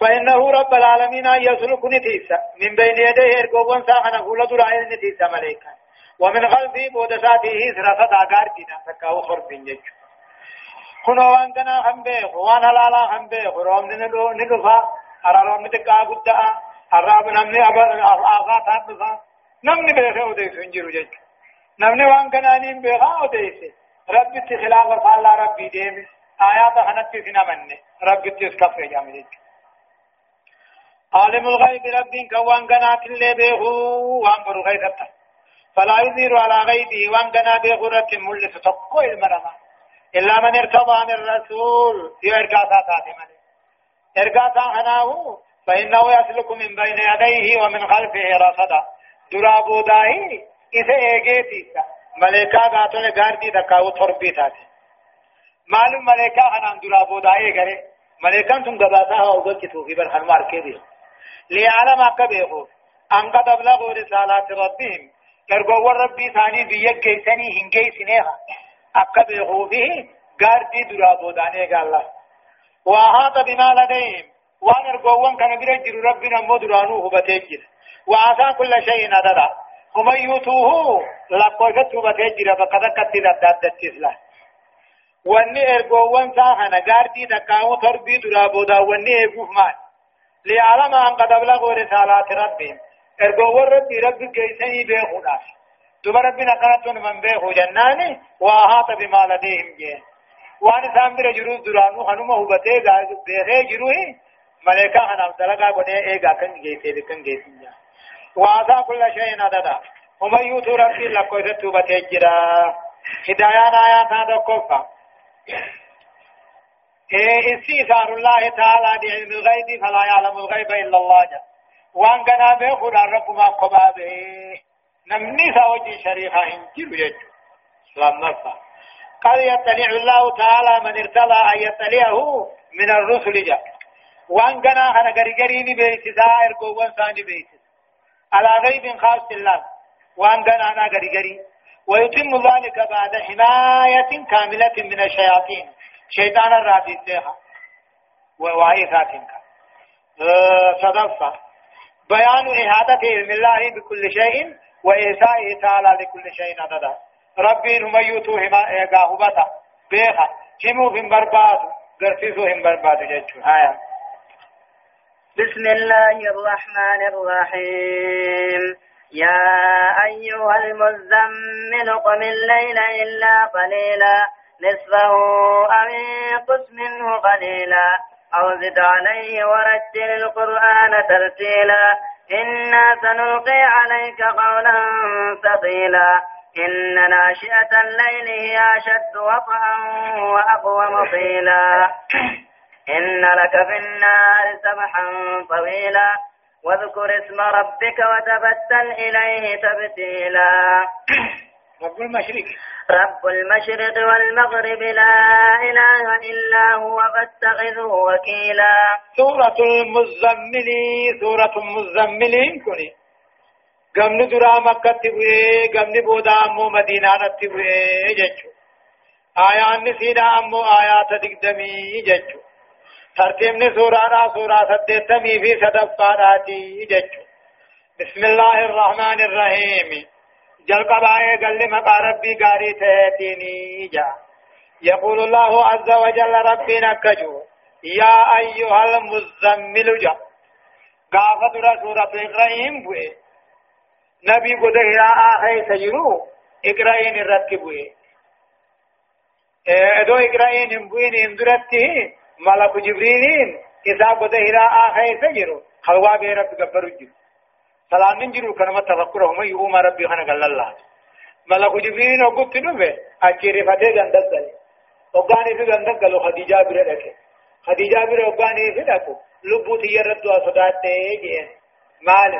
فإنه رب العالمين يسلك نتيسا من بين يديه إرقوبون ساخنا قول درائل نتيسا ملائكا ومن خلفه بودساته سرسة آقار دينا سكاو خرب جج كنو وان كنا هم بيخ وان هلالا هم بيخ روم ندفا أرارام تكا قد أرام نمني آغا تاتفا نمني بيخي وديس انجرو جج نمني وان كنانين بيخا وديس ربي تخلاف فالله ربي ديم آيات خنت سنا مني ربي تسكف جامل جج عالم الغيب رب وان فلا على غيبه وان تقوى المرمى إلا من ارتضى من ارغاتا هناو فإنه يسلك من بين يديه ومن خلفه رصدا. درا بوداهي إذا إيجيتيسا. ملائكة قاتل غاردي تكاو تربي تاتي معلوم ملائكة أنا درا بودا إيجاري ملائكة تم قباسها وقلت توفي برخان ماركيدي ليعلم أكبيهو أن قد أبلغوا رسالات ربهم. يرقوا ربي ثاني بيك جيساني هنجي سنيها أكبيهو به غاردي درا بودا إيجا الله وأحاط بما لديهم. وأن ارغوان كان بير جر ربنا مدرانو هبتجر وعسى كل شيء نددا هم يوتوه. لقوجت هبتجر فقد كتل دادت تسلا وأني ارغوان ساحنا غاردي دكاو تربي درابودا وأني ايغوف مان ليعلم أن قد ابلغوا رسالات ربهم. ارغوان ربي ربي كيسني بيخوناش دوبا ربنا كانت من بيخو جناني. وأحاط بما لديهم جيه. وان سامبر جروز درانو هنوما هبته بيخي جروه ملائكة أنا دلقا قد إيقا كن جيسي لكن جيسي وعطا كل شيء عددا ومن يوتو ربي لكو ستوبة تجرا هدايان آيات هذا كفا استيثار الله تعالى بعلم الغيب فلا يعلم الغيب إلا الله جل وان كان بيخد الرب ما قبا به نمني سوجي شريحة هنجر يجو سلام نفسه قد يطلع الله تعالى من ارتضى أن يطلعه من الرسل جل وان غنا خنا غري غري ني بيت دائر کو وان ثاني بيت. على غيب خاص الله. وان غنا أنا غري غري ويتم ذلك بعد حماية كاملة من الشياطين. شيطان الرادي سيها. ووايثات صدفة. بيان إحاطة علم الله بكل شيء وإيسائه تعالى لكل شيء عددا. ربي هم يوتوهما إيقاهبتا بيخا همو هم برباد غرفيسو هم برباد جيتشو هايا بسم الله الرحمن الرحيم يا أيها المزمل قم الليل إلا قليلا نصفه أو انقص منه قليلا أو زد عليه ورتل القرآن ترتيلا إنا سنلقي عليك قولا ثقيلا إن ناشئة الليل هي أشد وطئا وأقوم قيلا إن لك في النار سبحا طويلا. واذكر اسم ربك وتبتل إليه تبتيلا. رب المشرق. رب المشرق والمغرب لا إله إلا هو فاتخذه وكيلا. سورة المزمل سورة المزمل كوني. قمن درا مكة تبوئي قمن بودا أمو مدينة تبوئي ججو آيان نسينا أمو آيات دقدمي ججو ترتيبني سورة سورة سدتمي في سدفاراتي جج بسم الله الرحمن الرحيم جل قبائي قل مقا ربي قاري تهتيني جا يقول الله عز وجل ربي نكجو يا أيها المزمل جا قافة سورة إبراهيم بوئي نبي قد هراء آخي سجرو إقرأين الرتبوئي إدو إقرأين بوئي نمدرته ملك جبريل إذا قد هراء آخي سجرو خلوا بي رب قبر الجر سلام نجرو كنما تفكرهم يؤم ربي خنا قال الله. ملك جبريل وقلت نبه أكيري فتي جندل دلي. وقاني في جندل قالوا خديجة بره لك خديجة بره وقاني في لكو. لبو تيرد وصدات جين مال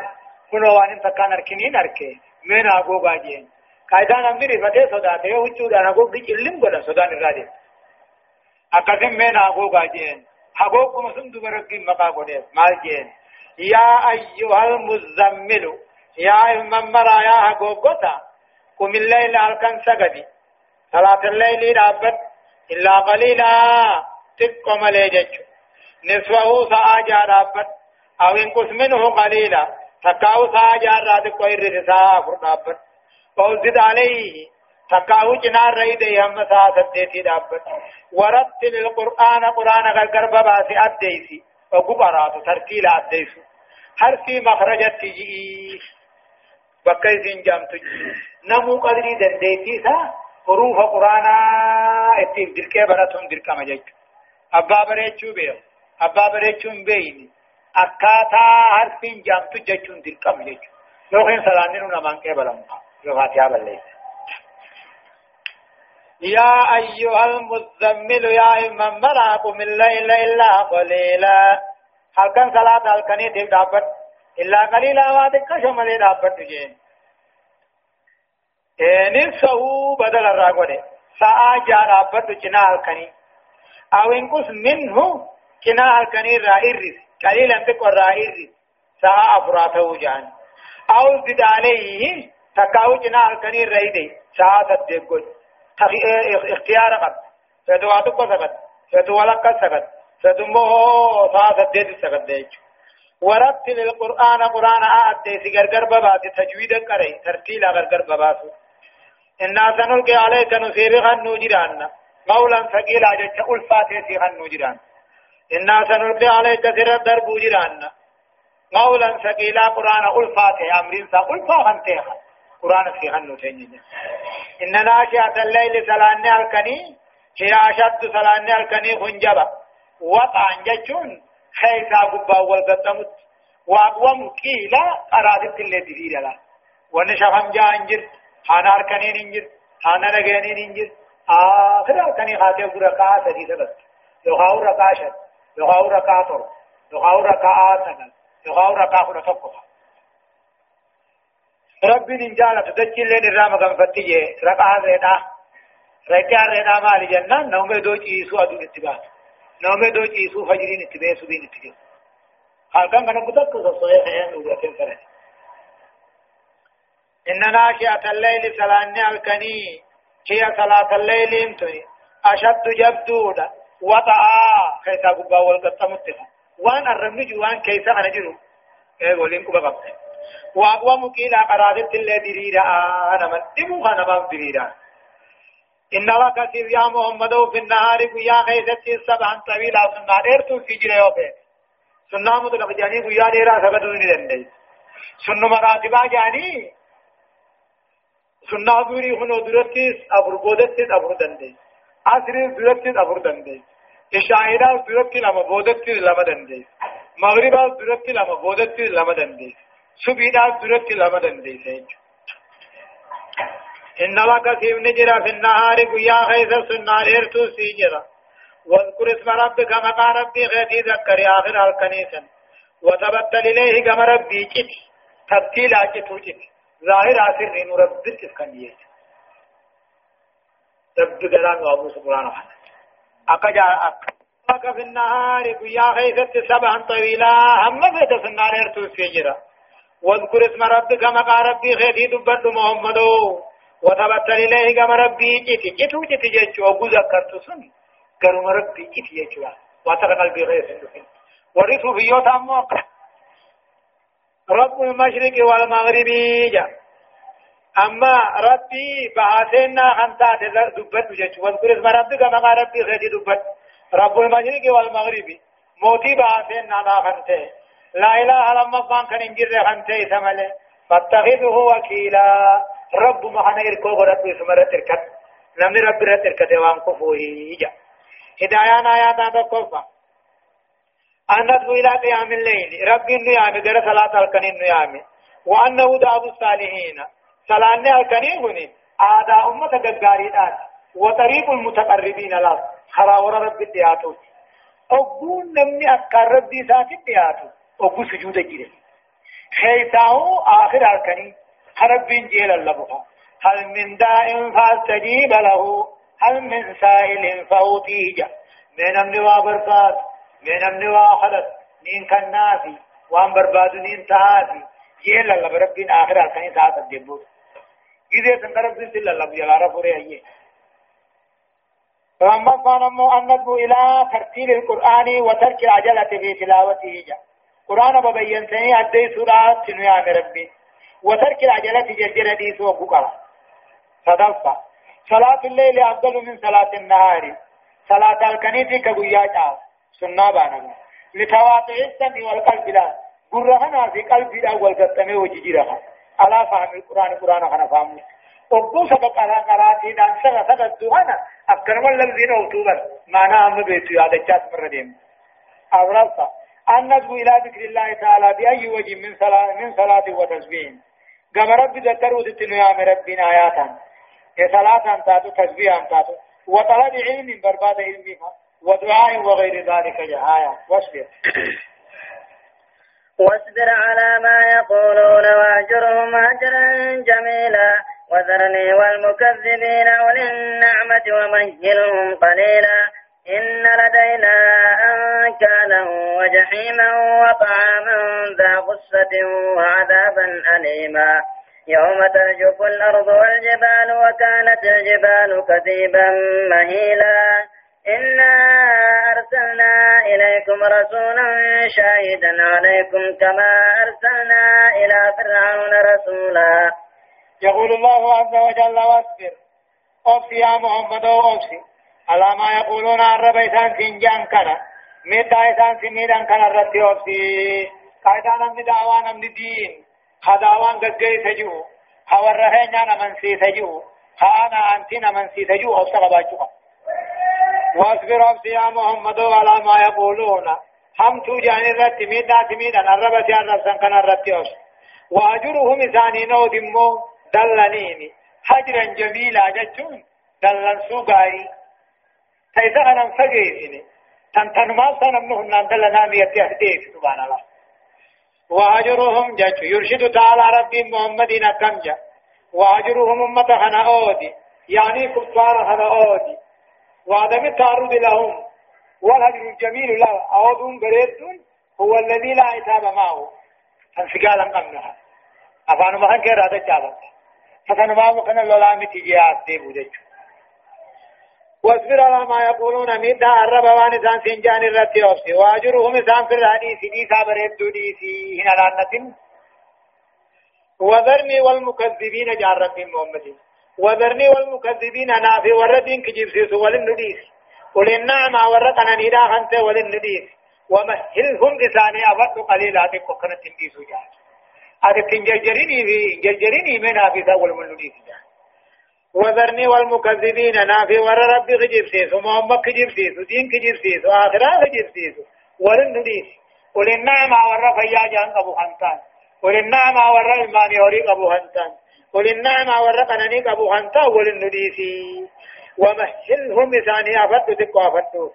كنو وانين تكان أركنين أركي من أقو باجين قايدان أمدري فتي صدات يهو دانا قو بيج إلم قد صدان الرادي أكثم من أقوى جين حقوق مسلم دبرك مقا قدير مال جين يا أيها المزمل يا الممرا يا حقوقتا قم الليل أركن سجدي صلاة الليل رابط إلا قليلا تقوم ليجج نصفه ساجا رابط أو انقص منه قليلا تكاو ساجا رابط قير رسا رابط فوزد عليه تكاو جنار ريد يهم ساسدتي دابت ورتل القرآن قرآن غرغر باسي أديسي وقبرات ترتيل أديسو حرفي مخرج تجي بكي زنجام تجي نمو قدري دنديتي سا حروف قرآن اتيف دركي براتهم دركا مجج أبا بريچو بيو أبا بريچو بيني حرفين جام تججون دركا مجج لوخين سلانين نمان كي بلمها لو فاتحة بليس يا أيها المزمل يا إمام مراكم الليل إلا قليلا هل كان صلاة هل كان يتب دابت إلا قليلا وادك شمالي دابت جين نصفه بدل الراغوني ساعة جار أبد جنا الكني أو انقص منه جنا الكني رائرس قليلا تكون رائرس ساعة أفراته جان. أو زد عليه تكاو جنا الكني رائدي ساعة تدقل اختيار قد. فدواتو قصبت فدوالك قصبت فدمه ساعة تدقل سقد ديجو ورتل القرآن قرآن آت ديسي غرغر ببات تجويدا قرأي ترتيلا غرغر بباسو إنا سنلقي عليك نصيبها نوجران مولا ثقيلا جتش ألفات سيها نوجران إنا سنلقي عليك سر الدرب جران مولا ثقيلا قرآن ألفات أمرين سا ألفا خنتيها قرآن سيها نوجران إن ناشئة الليل سلاني الكني هي أشد سلاني الكني خنجبا. وطعن جتشون خيسا قبا والقدمت. وأقوم قيلا أرادت اللي دليل لا ونشفهم جاء انجر حانا أركنين انجر حانا نغينين انجر آخر أركني خاتم ركعة سديسة بس. يخاو ركعة شد يخاو ركعة طر يخاو ركعة سنل يخاو ركعة خنا تقفى ربي نجالة تدجي لين الرام غنفتي ركعة زيدا ركعة زيدا مالي جنة نومي دوجي يسوع دون اتباع نومي دو چیسو فجرین اتبه سبین اتبه خالقان کنا قدق سوئے خیان اوگتن فرد إن ناشئة الليل سلاني الكني هي صلاة الليل انتني أشد جبدودا وطعا كيسا قبا والقطة وان الرمي جوان كيسا أنا جرو إيه قولين كبا قبت وأقوى مكيلا قرادت اللي دريدا أنا من دمو خانا بام دريدا إن لك سير يا محمد في النهار قيا خيست سبعا طويلا. سنة ديرتو في جريو بي. سنة مطلق جاني قيا ديرا سبتو ندن سنة مراتبا جاني. سنة درتيس أبر بودتيس أبر دندي. عصر درتيس أبر دندي إشاعرا درتيس لما بودتيس لما دندي مغربا درتيس لما بودتيس لما دندي سبيدا درتيس لما دندي سيجو إن لك سيف نجرا في النهار قيا خيث سنة ليرتو سيجرا واذكر اسم ربك مقا ربي غيثي ذكر آخر الكنيسة وتبتل إليه كما ربي جت تبتيل أجتو جت ظاهر آخر رب دلت كنية رب قران وابو سبحانه وتعالى أكجا أك لك في النهار قيا خيث سبعا طويلا هم بيت في النار يرتو سيجرا. واذكر اسم ربك مقا ربي غيثي دبت محمدو. وتبتل إليه كما ربي جتي جتو جتي جتو أبو ذكرت سن. كرم ربي واتر قلبي غير سنفين ورثوا في يوتا موقع رب المشرق والمغرب جا. أما ربي بعثنا خمسة تزر دبت جتو واذكر اسم ربك مقا ربي غير دبت رب المشرق والمغرب موتي بعثنا نا خمسة لا إله إلا الله فان كان انجر خمسة ثمله فاتخذه وكيلا رب محنا إركو غرات بسمرة تركت نمني رب رت تركت وام كفوه إجا هدايان آيات هذا كفا أنت إلى قيام الليل رب النيام در صلاة الكنين النيام وأنه دعب الصالحين صلاة الكنين هني آداء أمة قدقاريدات وطريق المتقربين له خراور رب الدياتو أقول نمني أكار ربي ساكت دياتو أقول سجود جيري خيساو آخر الكنين رب جيل اللبها هل من داء فاستجيب له هل من سائل فأوتيه من أمن برباد من أمن خلت نين كنافي وان برباد نين تهافي جيل اللب رب آخر الكنين ساعة الدبوت إذا سنقرب ذلك اللب يغارف رأيه فأما فنمو ندعو إلى ترتيل القرآن وترك العجلة في تلاوته. جاء قرآن ببين سنة أدي سورة تنويا ربي. وترك العجلة جرجر ديس وبقرة صدفة. صلاة الليل أفضل من صلاة النهار. صلاة الكنيسة كبويا سنة بانا لتواطع السمع والقلب لا. قرهنا في قلب الأول قطمي وججرها على فهم القرآن القرآن خنا فهمه وقو سبق على قراتي دان سغا سغا دوهنا أكرم الذين أوتوبر معنى أم بيتو يا دجات مردين أورثا أن ندعو إلى ذكر الله تعالى بأي وجه من صلاة من صلاة وتسبيح كما رب ذكروا ذتنو يا ربنا آياتا صلاة تاتو تسبيحا تاتو وطلب علم برباد علمها ودعاء وغير ذلك جهايا واصبر واصبر على ما يقولون واهجرهم هجرا جميلا. وذرني والمكذبين أولي النعمة ومهلهم قليلا. إن لدينا أنكالا وجحيما وطعاما ذا غصة وعذابا أليما. يوم ترجف الأرض والجبال وكانت الجبال كثيبا مهيلا. إنا أرسلنا إليكم رسولا شاهدا عليكم كما أرسلنا إلى فرعون رسولا. يقول الله عز وجل واصبر أوفي يا محمد أوفي على ما يقولون عن ربي سان سنجان كان ميدا سان سنيدان كان رتي أوفي قاعدة نمني دعوان نمني دين. خداوان قدقي سجو خورهين نمن سي سجو خانا أنتي نمن سي سجو أوفي واصبر أوفي يا محمد على ما يقولون. هم توجان الرتي ميدا تميدا الرب سان كان رتي أوفي وأجرهم إساني نو دمو دلنيني. حجرا جميلا جتون دلن سوغاري تيسا أنا فقيسني تنتن ما سنمنه أن دلنا ميتي أهديك سبحان الله. وأجرهم جتو يرشد تعالى ربي محمد كم جا. وأجرهم أمة هنا أودي يعني كفار هنا أودي. وعدم التعرض لهم. والهجر الجميل له أودهم بريدون هو الذي لا عتاب معه. فانسقالا قمنها أفانو مهن كير هذا جابت حسن ما مكان لولا متجيات دي بوجج واصبر على ما يقولون. ميدا الرب وان سان سنجان الرتي أوسي. واجرهم سان في الحديث دي صابر دي هنا لعنة وذرني والمكذبين جار رب محمد وذرني والمكذبين أنا في وردين كجيب سيسو ولن نديس قل النعم ورقنا نيدا خنت ولن نديس ومهلهم إساني أفضل قليلا تكو كنت تنديسو جار أدكن جرجريني في جرجريني من حافظة والملولي وذرني والمكذبين نافي ور ربي خجيب سيسو محمد خجيب سيسو دين خجيب سيسو آخرة خجيب سيسو ولن نديس قل النعم ور فيا جان أبو حنتان قل النعم ور الماني هوريك أبو حنتان قل النعم ور قنانيك أبو حنتان ولن نديسي. ومهلهم إساني أفتو تكو أفتو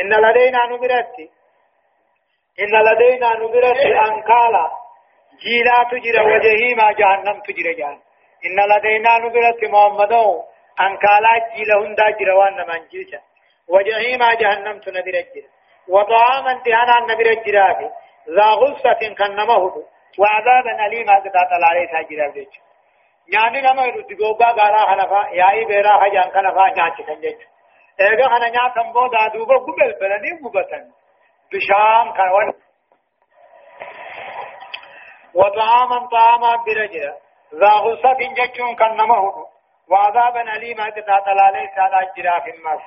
إن لدينا نمرتي. إن لدينا نمرتي أنكالا. جيلا تجرى وجهيما جهنم تجرى جهنم. إن لدينا نبرت محمدو. أنكالا جيلا هندا جروان نمان جيجا وجهيما جهنم تنبرى جرى. وطعاما تهانا نبرى جرى ذا غصة كنمه وعذابا أليما قطعت عليه ساجرى بيج نيامي نما يرد غوغا غارا حنفا ياي بيرا حجان كنفا نياچ كنجج ايغا حنا نيا سمبو دادوبا غبل بلني غبتن بشام كان وطعاما طعاما برجل ذا غصة جتشون كان نمه وعذابا أليما قطعت عليه سالا جرا في الناس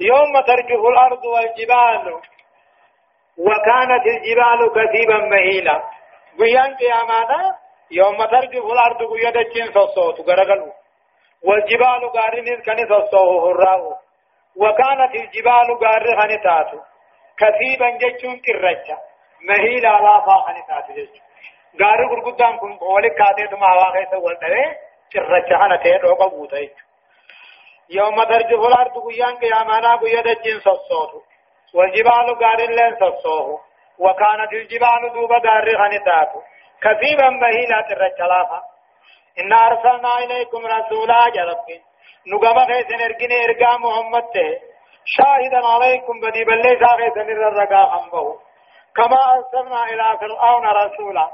يوم ترجف الأرض والجبال وكانت الجبال كثيبا مهيلا قيان قيامانا يوم ترجف الأرض قيادة صوت غرغلو والجبال قارن كان صوت هراو وكانت الجبال قارن تاتو كثيبا جتشون كرجة. مهيلا لا فاقن تاتو جتشون غاري غرغدان كن ولي كاتي تما هوا كيس ولدوي چرچا هنا ته روقا بوتاي يوم ترجف الأرض قيان قيامانا قيا دجين صصوه والجبال غاري لين صصوه وكانت الجبال دوبا غاري خنتاتو كثيبا مهيلا ترچلافا إن أرسلنا إليكم رسولا جربين نقام خيسن ارقين ارقا محمد ته شاهدا عليكم بدي بلي ساخيسن الرقا خمبه كما أرسلنا إلى فرعون رسولا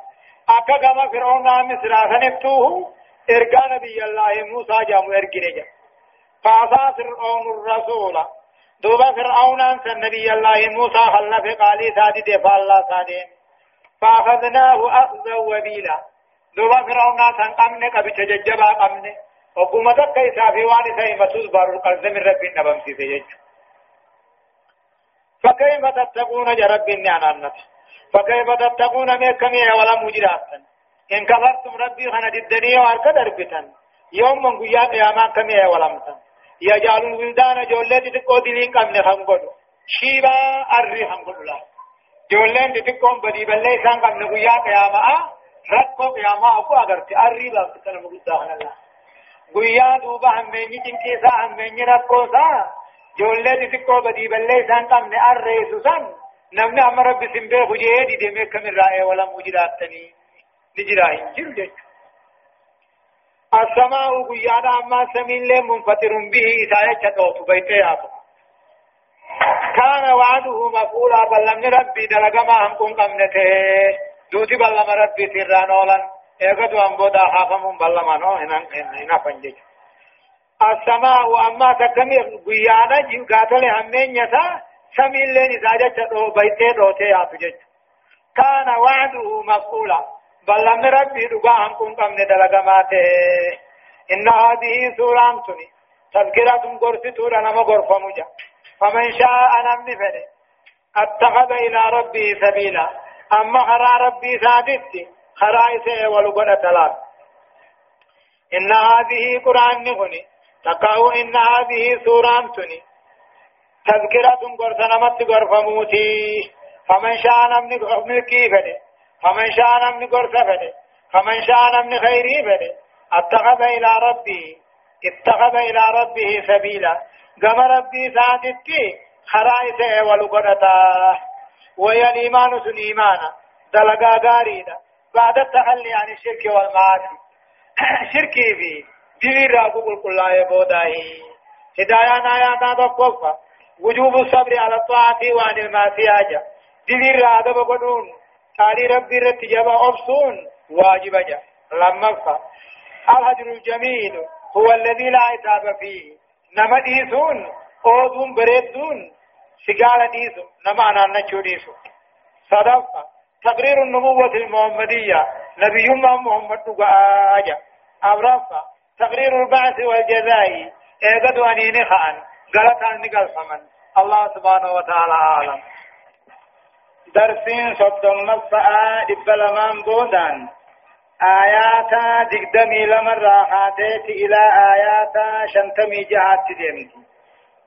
gama fir'aunaa misraa sanittuuhu ergaa nabiyyi allaahi muusaa jaamu ergine jedha faasaa fir'aunu rasuula duuba fir'aunaan san nabiyyi allaahi muusaa hallafe qaalii isaa dide faallaa isaa deeme فأخذناه أخذا وبيلا. دوبا فرعون سان قمنا قبل ججبا قمنا. وقومتك كيسا في وان مسوس بار القرز من رب النبم سيسي فكيف تتقون جرب النعنانة فكيف تتقون ميكمي ولا مجراتا إن كفرتم ربي خنا الدنيا وارك دربتا يوم من قيا قياما كمي ولا متا يجعل الولدان جولة تقو دلين قمن خمقودو شيبا أري خمقودو لا جولة تقو بدي بلي سان قمن قيا قياما ركو قياما أكو أغرتي أري بافتنا مقدا خنا الله قيا دوبا هميني جنكيسا هميني ركو سا جولة تقو بدي بلي سان قمن أري سسان نمني أما رب سنبه خجيه دي دمي كم الرائع ولا مجراتني نجرا هنجر جيش السماء قيانا أما سمين منفطر به إساية شدوت بيتي كان وعده مفعولا بل لم ربي دلق ما هم كن قمنته دوتي بل لم ربي ترانولا ايغدو ان بودا حافم بل لما نو هنا فنجي السماء أما تكمي قيانا قاتل همين يسا سمين لين إساية شدوت بيتي دوتي آتو كان وعده مفعولا. بل لم ربي دقاهم كن قمن دلقماته إن هذه سورة تذكرة قرس سورة نما قرف مجا. فمن شاء نمن فده اتخذ إلى ربي سبيلا. أما خرى ربي سادت خرى إسه ولقنا ثلاث إن هذه قرآن نغني. تقاو إن هذه سورة تني تذكرة قرس نمت قرف موتي. فمن شاء نمن كيف فده فمن شاء نمن قرص فده فمن شاء نمن خيري فده اتخذ إلى ربه اتخذ إلى ربه سبيلا. قم ربي ساتتي خرائط ولقنتا وهي الإيمان سن إيمانا دلقا غاريدا بعد التخلي عن الشرك والمعاصي شركي في دير راقو كل الله بوداهي هدايانا آياتا تقفى وجوب الصبر على الطاعة وعن المعصية دير راقو قدون قال ربي رت جبا أبصون واجب جا لما الهجر الجميل هو الذي لا عتاب فيه نما ديسون أوذون بريدون سجال ديسو نما أنا نشو ديسو صدفة تقرير النبوة المحمدية نبي محمد آجا أبرفة تقرير البعث والجزاء إيقظ أنيني خان غلط عن نقل فمن الله سبحانه وتعالى أعلم درسين صدم مفعا دبلمان بودان آياتا دقدمي لمن راحاتيت إلى آياتا شنتمي جهات ديمتي.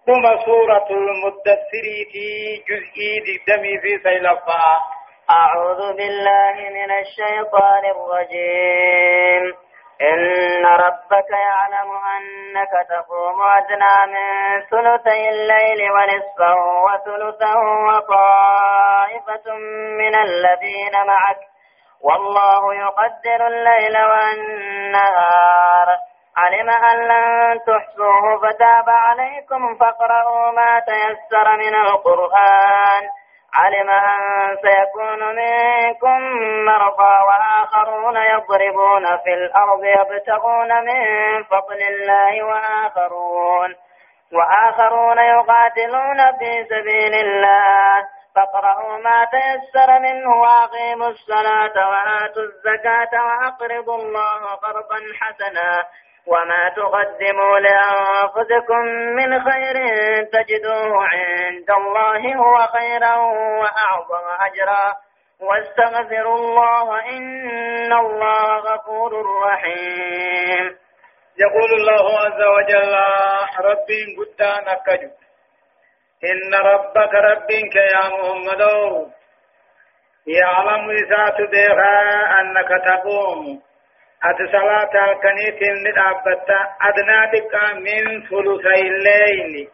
ثم سورة المدثريتي جزئي دقدمي في سيلفا. أعوذ بالله من الشيطان الرجيم. إن ربك يعلم أنك تقوم أدنى من ثلثي الليل ونصفه وثلثه وطائفة من الذين معك. والله يقدر الليل والنهار. علم أن لن تحصوه فتاب عليكم فاقرؤوا ما تيسر من القرآن. علم أن سيكون منكم مرضى وآخرون يضربون في الأرض يبتغون من فضل الله وآخرون وآخرون يقاتلون في سبيل الله. فاقرأوا ما تيسر منه وأقيموا الصلاة وآتوا الزكاة وأقرضوا الله قرضا حسنا وما تقدموا لأنفسكم من خير تجدوه عند الله هو خيرا وأعظم أجرا واستغفروا الله إن الله غفور رحيم. يقول الله عز وجل ربي قد نكجو إن ربك ربك يا محمد. يعلم إذا تديها أنك تقوم. أتي صلاة الكنيت ندابتا أدنى دقا من ثلثي الليل.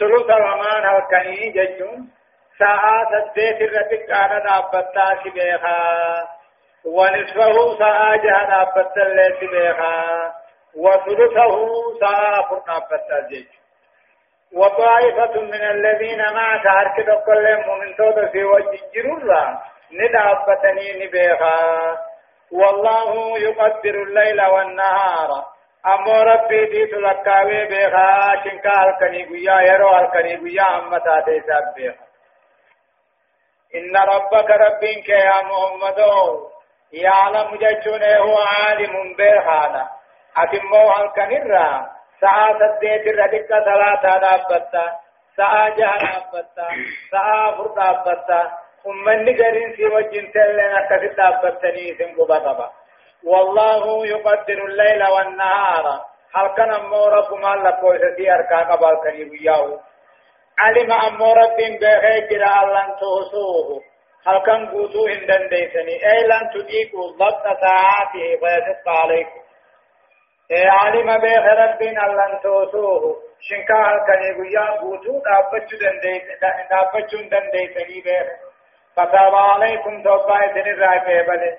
ثلث الأمان الكني ججون. ساعة سديت الرتك أنا دابتا سبيخا ونصفه ساعة جهة دابتا اللي سبيخا وثلثه ساعة فرنابتا ججون وطائفة من الذين معك هركد كل من توت في وجه جرورا ندابتني نبيخا والله يقدر الليل والنهار. أمو ربي دي تلقاوي بيخا شنكا الكني قيا يرو الكني قيا أما تاتي بيخا إن ربك ربك يا محمد. يعلم ججونه عالم بيخانا أتمو الكني را. ساعة سديت الردك ثلاثة دابتا ساعة جهة دابتا ساعة فر دابتا أمني قرين في وجه تلنا كفت أبتني سنقب طبا والله يقدر الليل والنهار. هل كان أمورك ما لك ويسدي أركا قبال كريم ياو علم أمورك بخير ألن تهسوه. هل كان قوتو هندن ديسني؟ أي لن تديكوا ضبط ساعاته فيسق عليكم. علم بخير ربين ألن تهسوه شنكا هل كان يقول قوتو دابتشو دن ديسني بخير فتاب عليكم توبا إذن الرائفة بل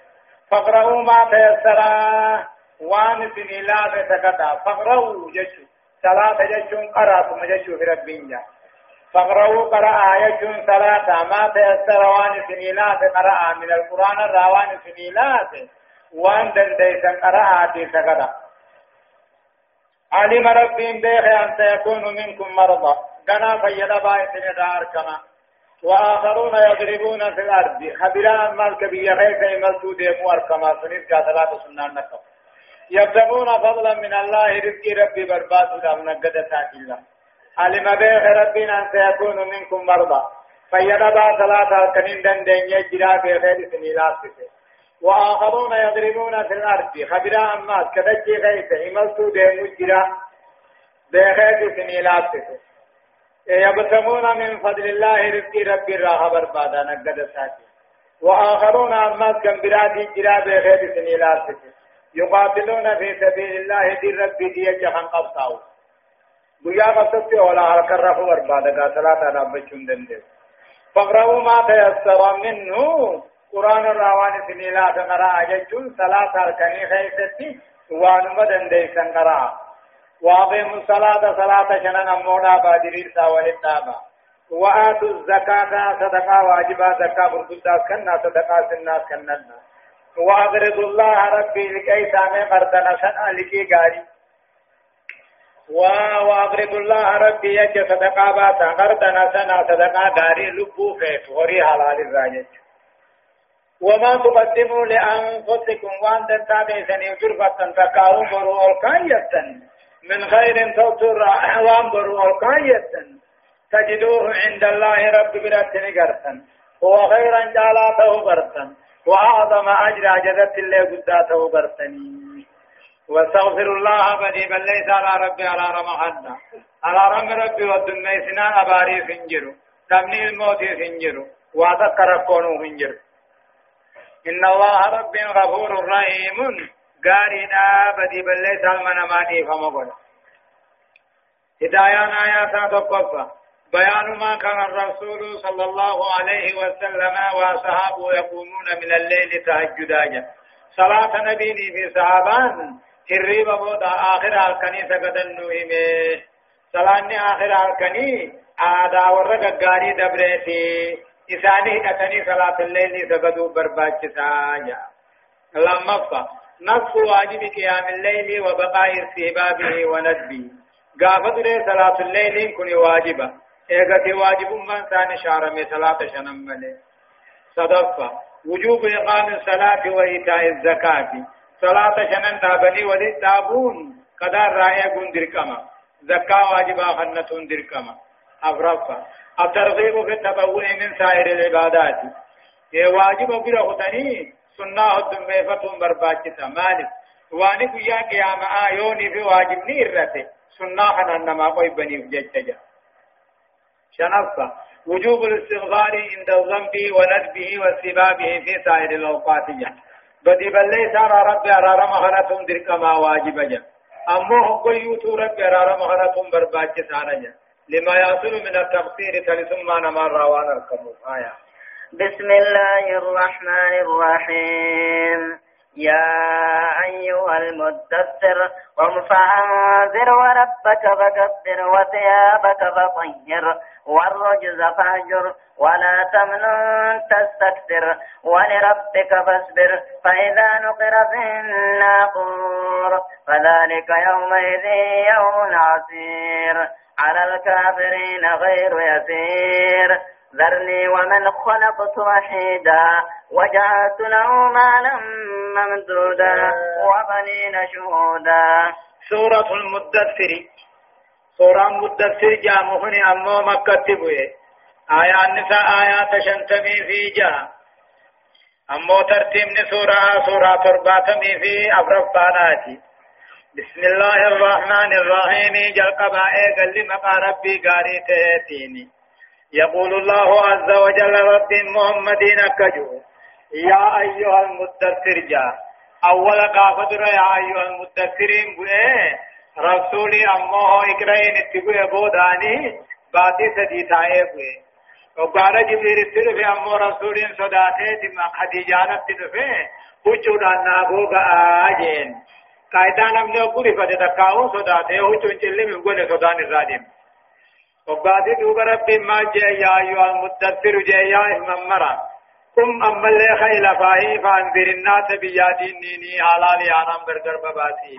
فقرأوا ما تيسر وان سنيلا تكتا فقروا جشو صلاة جشون قرأتم جشو في ربين جا فقروا قرأ آية صلاة ما تيسر وان سنيلا قرأ من القرآن الروان سنيلا وان دنديسا قرأ آتي سكتا علم ربهم بيخ أن سيكون منكم مرضى. قنا فيدا بايتن دار كما. وآخرون يضربون في الأرض. خبران مالك بيخيك يملتو ديمو أركما سنيد كاتلات سنان نكم يبتغون فضلا من الله رزق ربي برباد لهم نقد الله علم بيخ ربنا أن سيكون منكم مرضى. فيدا با صلاة الكنين دندن يجرى بيخير سنيلات سنين وآخرون يضربون في الأرض. خبرا أمات كدجي غيث إملتو ديمو جرا بغيث سنيلات يبتغون من فضل الله رزق ربي راها بربادا نقد ساتي. وآخرون أمات كم برادي جرا بغيث سنيلات يقاتلون في سبيل الله دي ربي دي جهن قبطاو. بيا قصدت ولا هلك الرفو بربادا قاتلات أنا بچون دندل فقرأوا ما تيسر منه. قرآن الراوان سنيلا تقرأ ججون صلاة الكني خيستي وانما دنديسن قرأ واقيموا الصلاة صلاة شنن أمونا بادرين ساول التابا وآتوا الزكاة صدقة واجبة زكاة برقودة كنا صدقة سنة كنا وأقرضوا الله ربي لكي سامي قرطنا سنة لكي قاري وأقرضوا الله ربي يجي صدقة باتا قرطنا سنة صدقة قاري لبو خيف وري حلال الراجج وما تقدموا لأنفسكم وأن تتابعوا يجربة تكاو برو الكاية من خير توتر وان برو الكاية تجدوه عند الله رب برات نقرتا هو خيرا جالاته قرتا وأعظم أجر جدت الله قداته قرتني واستغفر الله بدي بل ليس على ربي على رمحنا على رم ربي والدنيا سنان أباري فنجرو تمني الموت فنجرو واتذكر كونه فنجرو إن الله رب غفور رحيم. قارنا بدي بلي سلمنا ماني فمقل هدايان آيات تقفى بيان ما كان الرسول صلى الله عليه وسلم وصحابه يقومون من الليل تهجدا. صلاة نبيني في صحابان. هريب بودا آخر الكنيسة قد النوهمه صلاة آخر الكني. آدا ورق قاري دبريتي. إساني كتني صلاة الليل سقدوا برباچسا جا لما فا نصف واجب قيام الليل وبقاء استهبابه وندبه قافت لي صلاة الليل كن واجبة إيغتي واجب من ثاني شارمي صلاة شنمالي صدفة وجوب إقام الصلاة وإيتاء الزكاة صلاة شنن دابني ولي دابون قدر رأي قندر كما زكاة واجبة خنة دركما أفرفا الترغيب في التبوء من سائر العبادات. واجب بلا خدنی سنة الدميفة برباچتا مالك واني قيا قيام آيوني في واجب نيرته سنة خنا نما قوي بني جججا شنفة وجوب الاستغفار عند الذنب وندبه وسبابه في سائر الأوقات. بدي بل ليس على ربي على رمخنة درك ما واجب جا. أمو هم قل يوتو ربي على رمخنة برباچتا جا لما يصل من التفسير ثم نمر روان الكمل آية. بسم الله الرحمن الرحيم. يا أيها المدثر قم فأنذر وربك فكبر وثيابك فطهر والرجز فاهجر ولا تمنن تستكثر ولربك فاصبر فإذا نقر في الناقور فذلك يومئذ يوم عسير. على الكافرين غير يسير. ذرني ومن خلقت وحيدا وجعلت له مالا ممدودا وبنين شهودا. سورة المدثر سورة المدثر جامهن أمو مكة تبوي. آية النساء آيات شنتمي في جا. أمو ترتيب سورة سورة ترباتمي في أفرقاناتي بسم الله الرحمن الرحيم جل قبائي قل لمقى ربي قاري تهتيني يقول الله عز وجل رب محمد كجو يا أيها المدثر جاء أول قافدر يا أيها المدثرين بؤي رسولي أمه إكرين اتبؤي بوداني باتي سدي تائي بؤي وقال جبريل اتلفي أمه رسولي صداته دم خديجانة اتلفي وچودان نابوغ آجين قاعدة نمني أقول فتتكاون صداته هو تنجل من قول صدان الرادم وقاتي دوب ربي ما جاء يا أيها المدثر جاء يا الممرة قم أما اللي خيل فاهي فانذر الناس بيادين نيني حلالي آنام برقر بباسي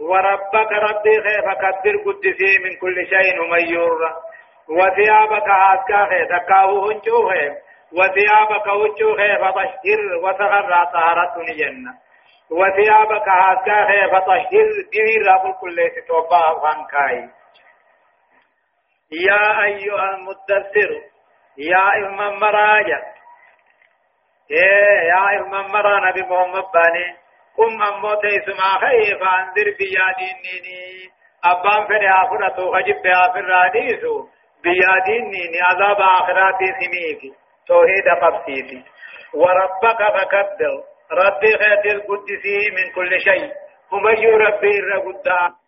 وربك ربي خيف كبر قدسي من كل شيء ميور وثيابك هاسكا خيف تكاو هنجو خيف وثيابك هنجو خيف فطهر وسغر طهارة جنة وثيابك هاسكا خيف فطهر دير رب كل ستوبا فانكاي يا أيها المدثر يا إمام مراجع إيه يا إمام مرا نبي محمد باني قم أمو تيسما خيف أنذر بيادينيني أبان فني آخرة خجب بآخر راديسو بيادينيني عذاب آخراتي سميكي. توحيد قبسيتي. وربك فكبر. ربي خير القدسي من كل شيء. هم ربي الرقدام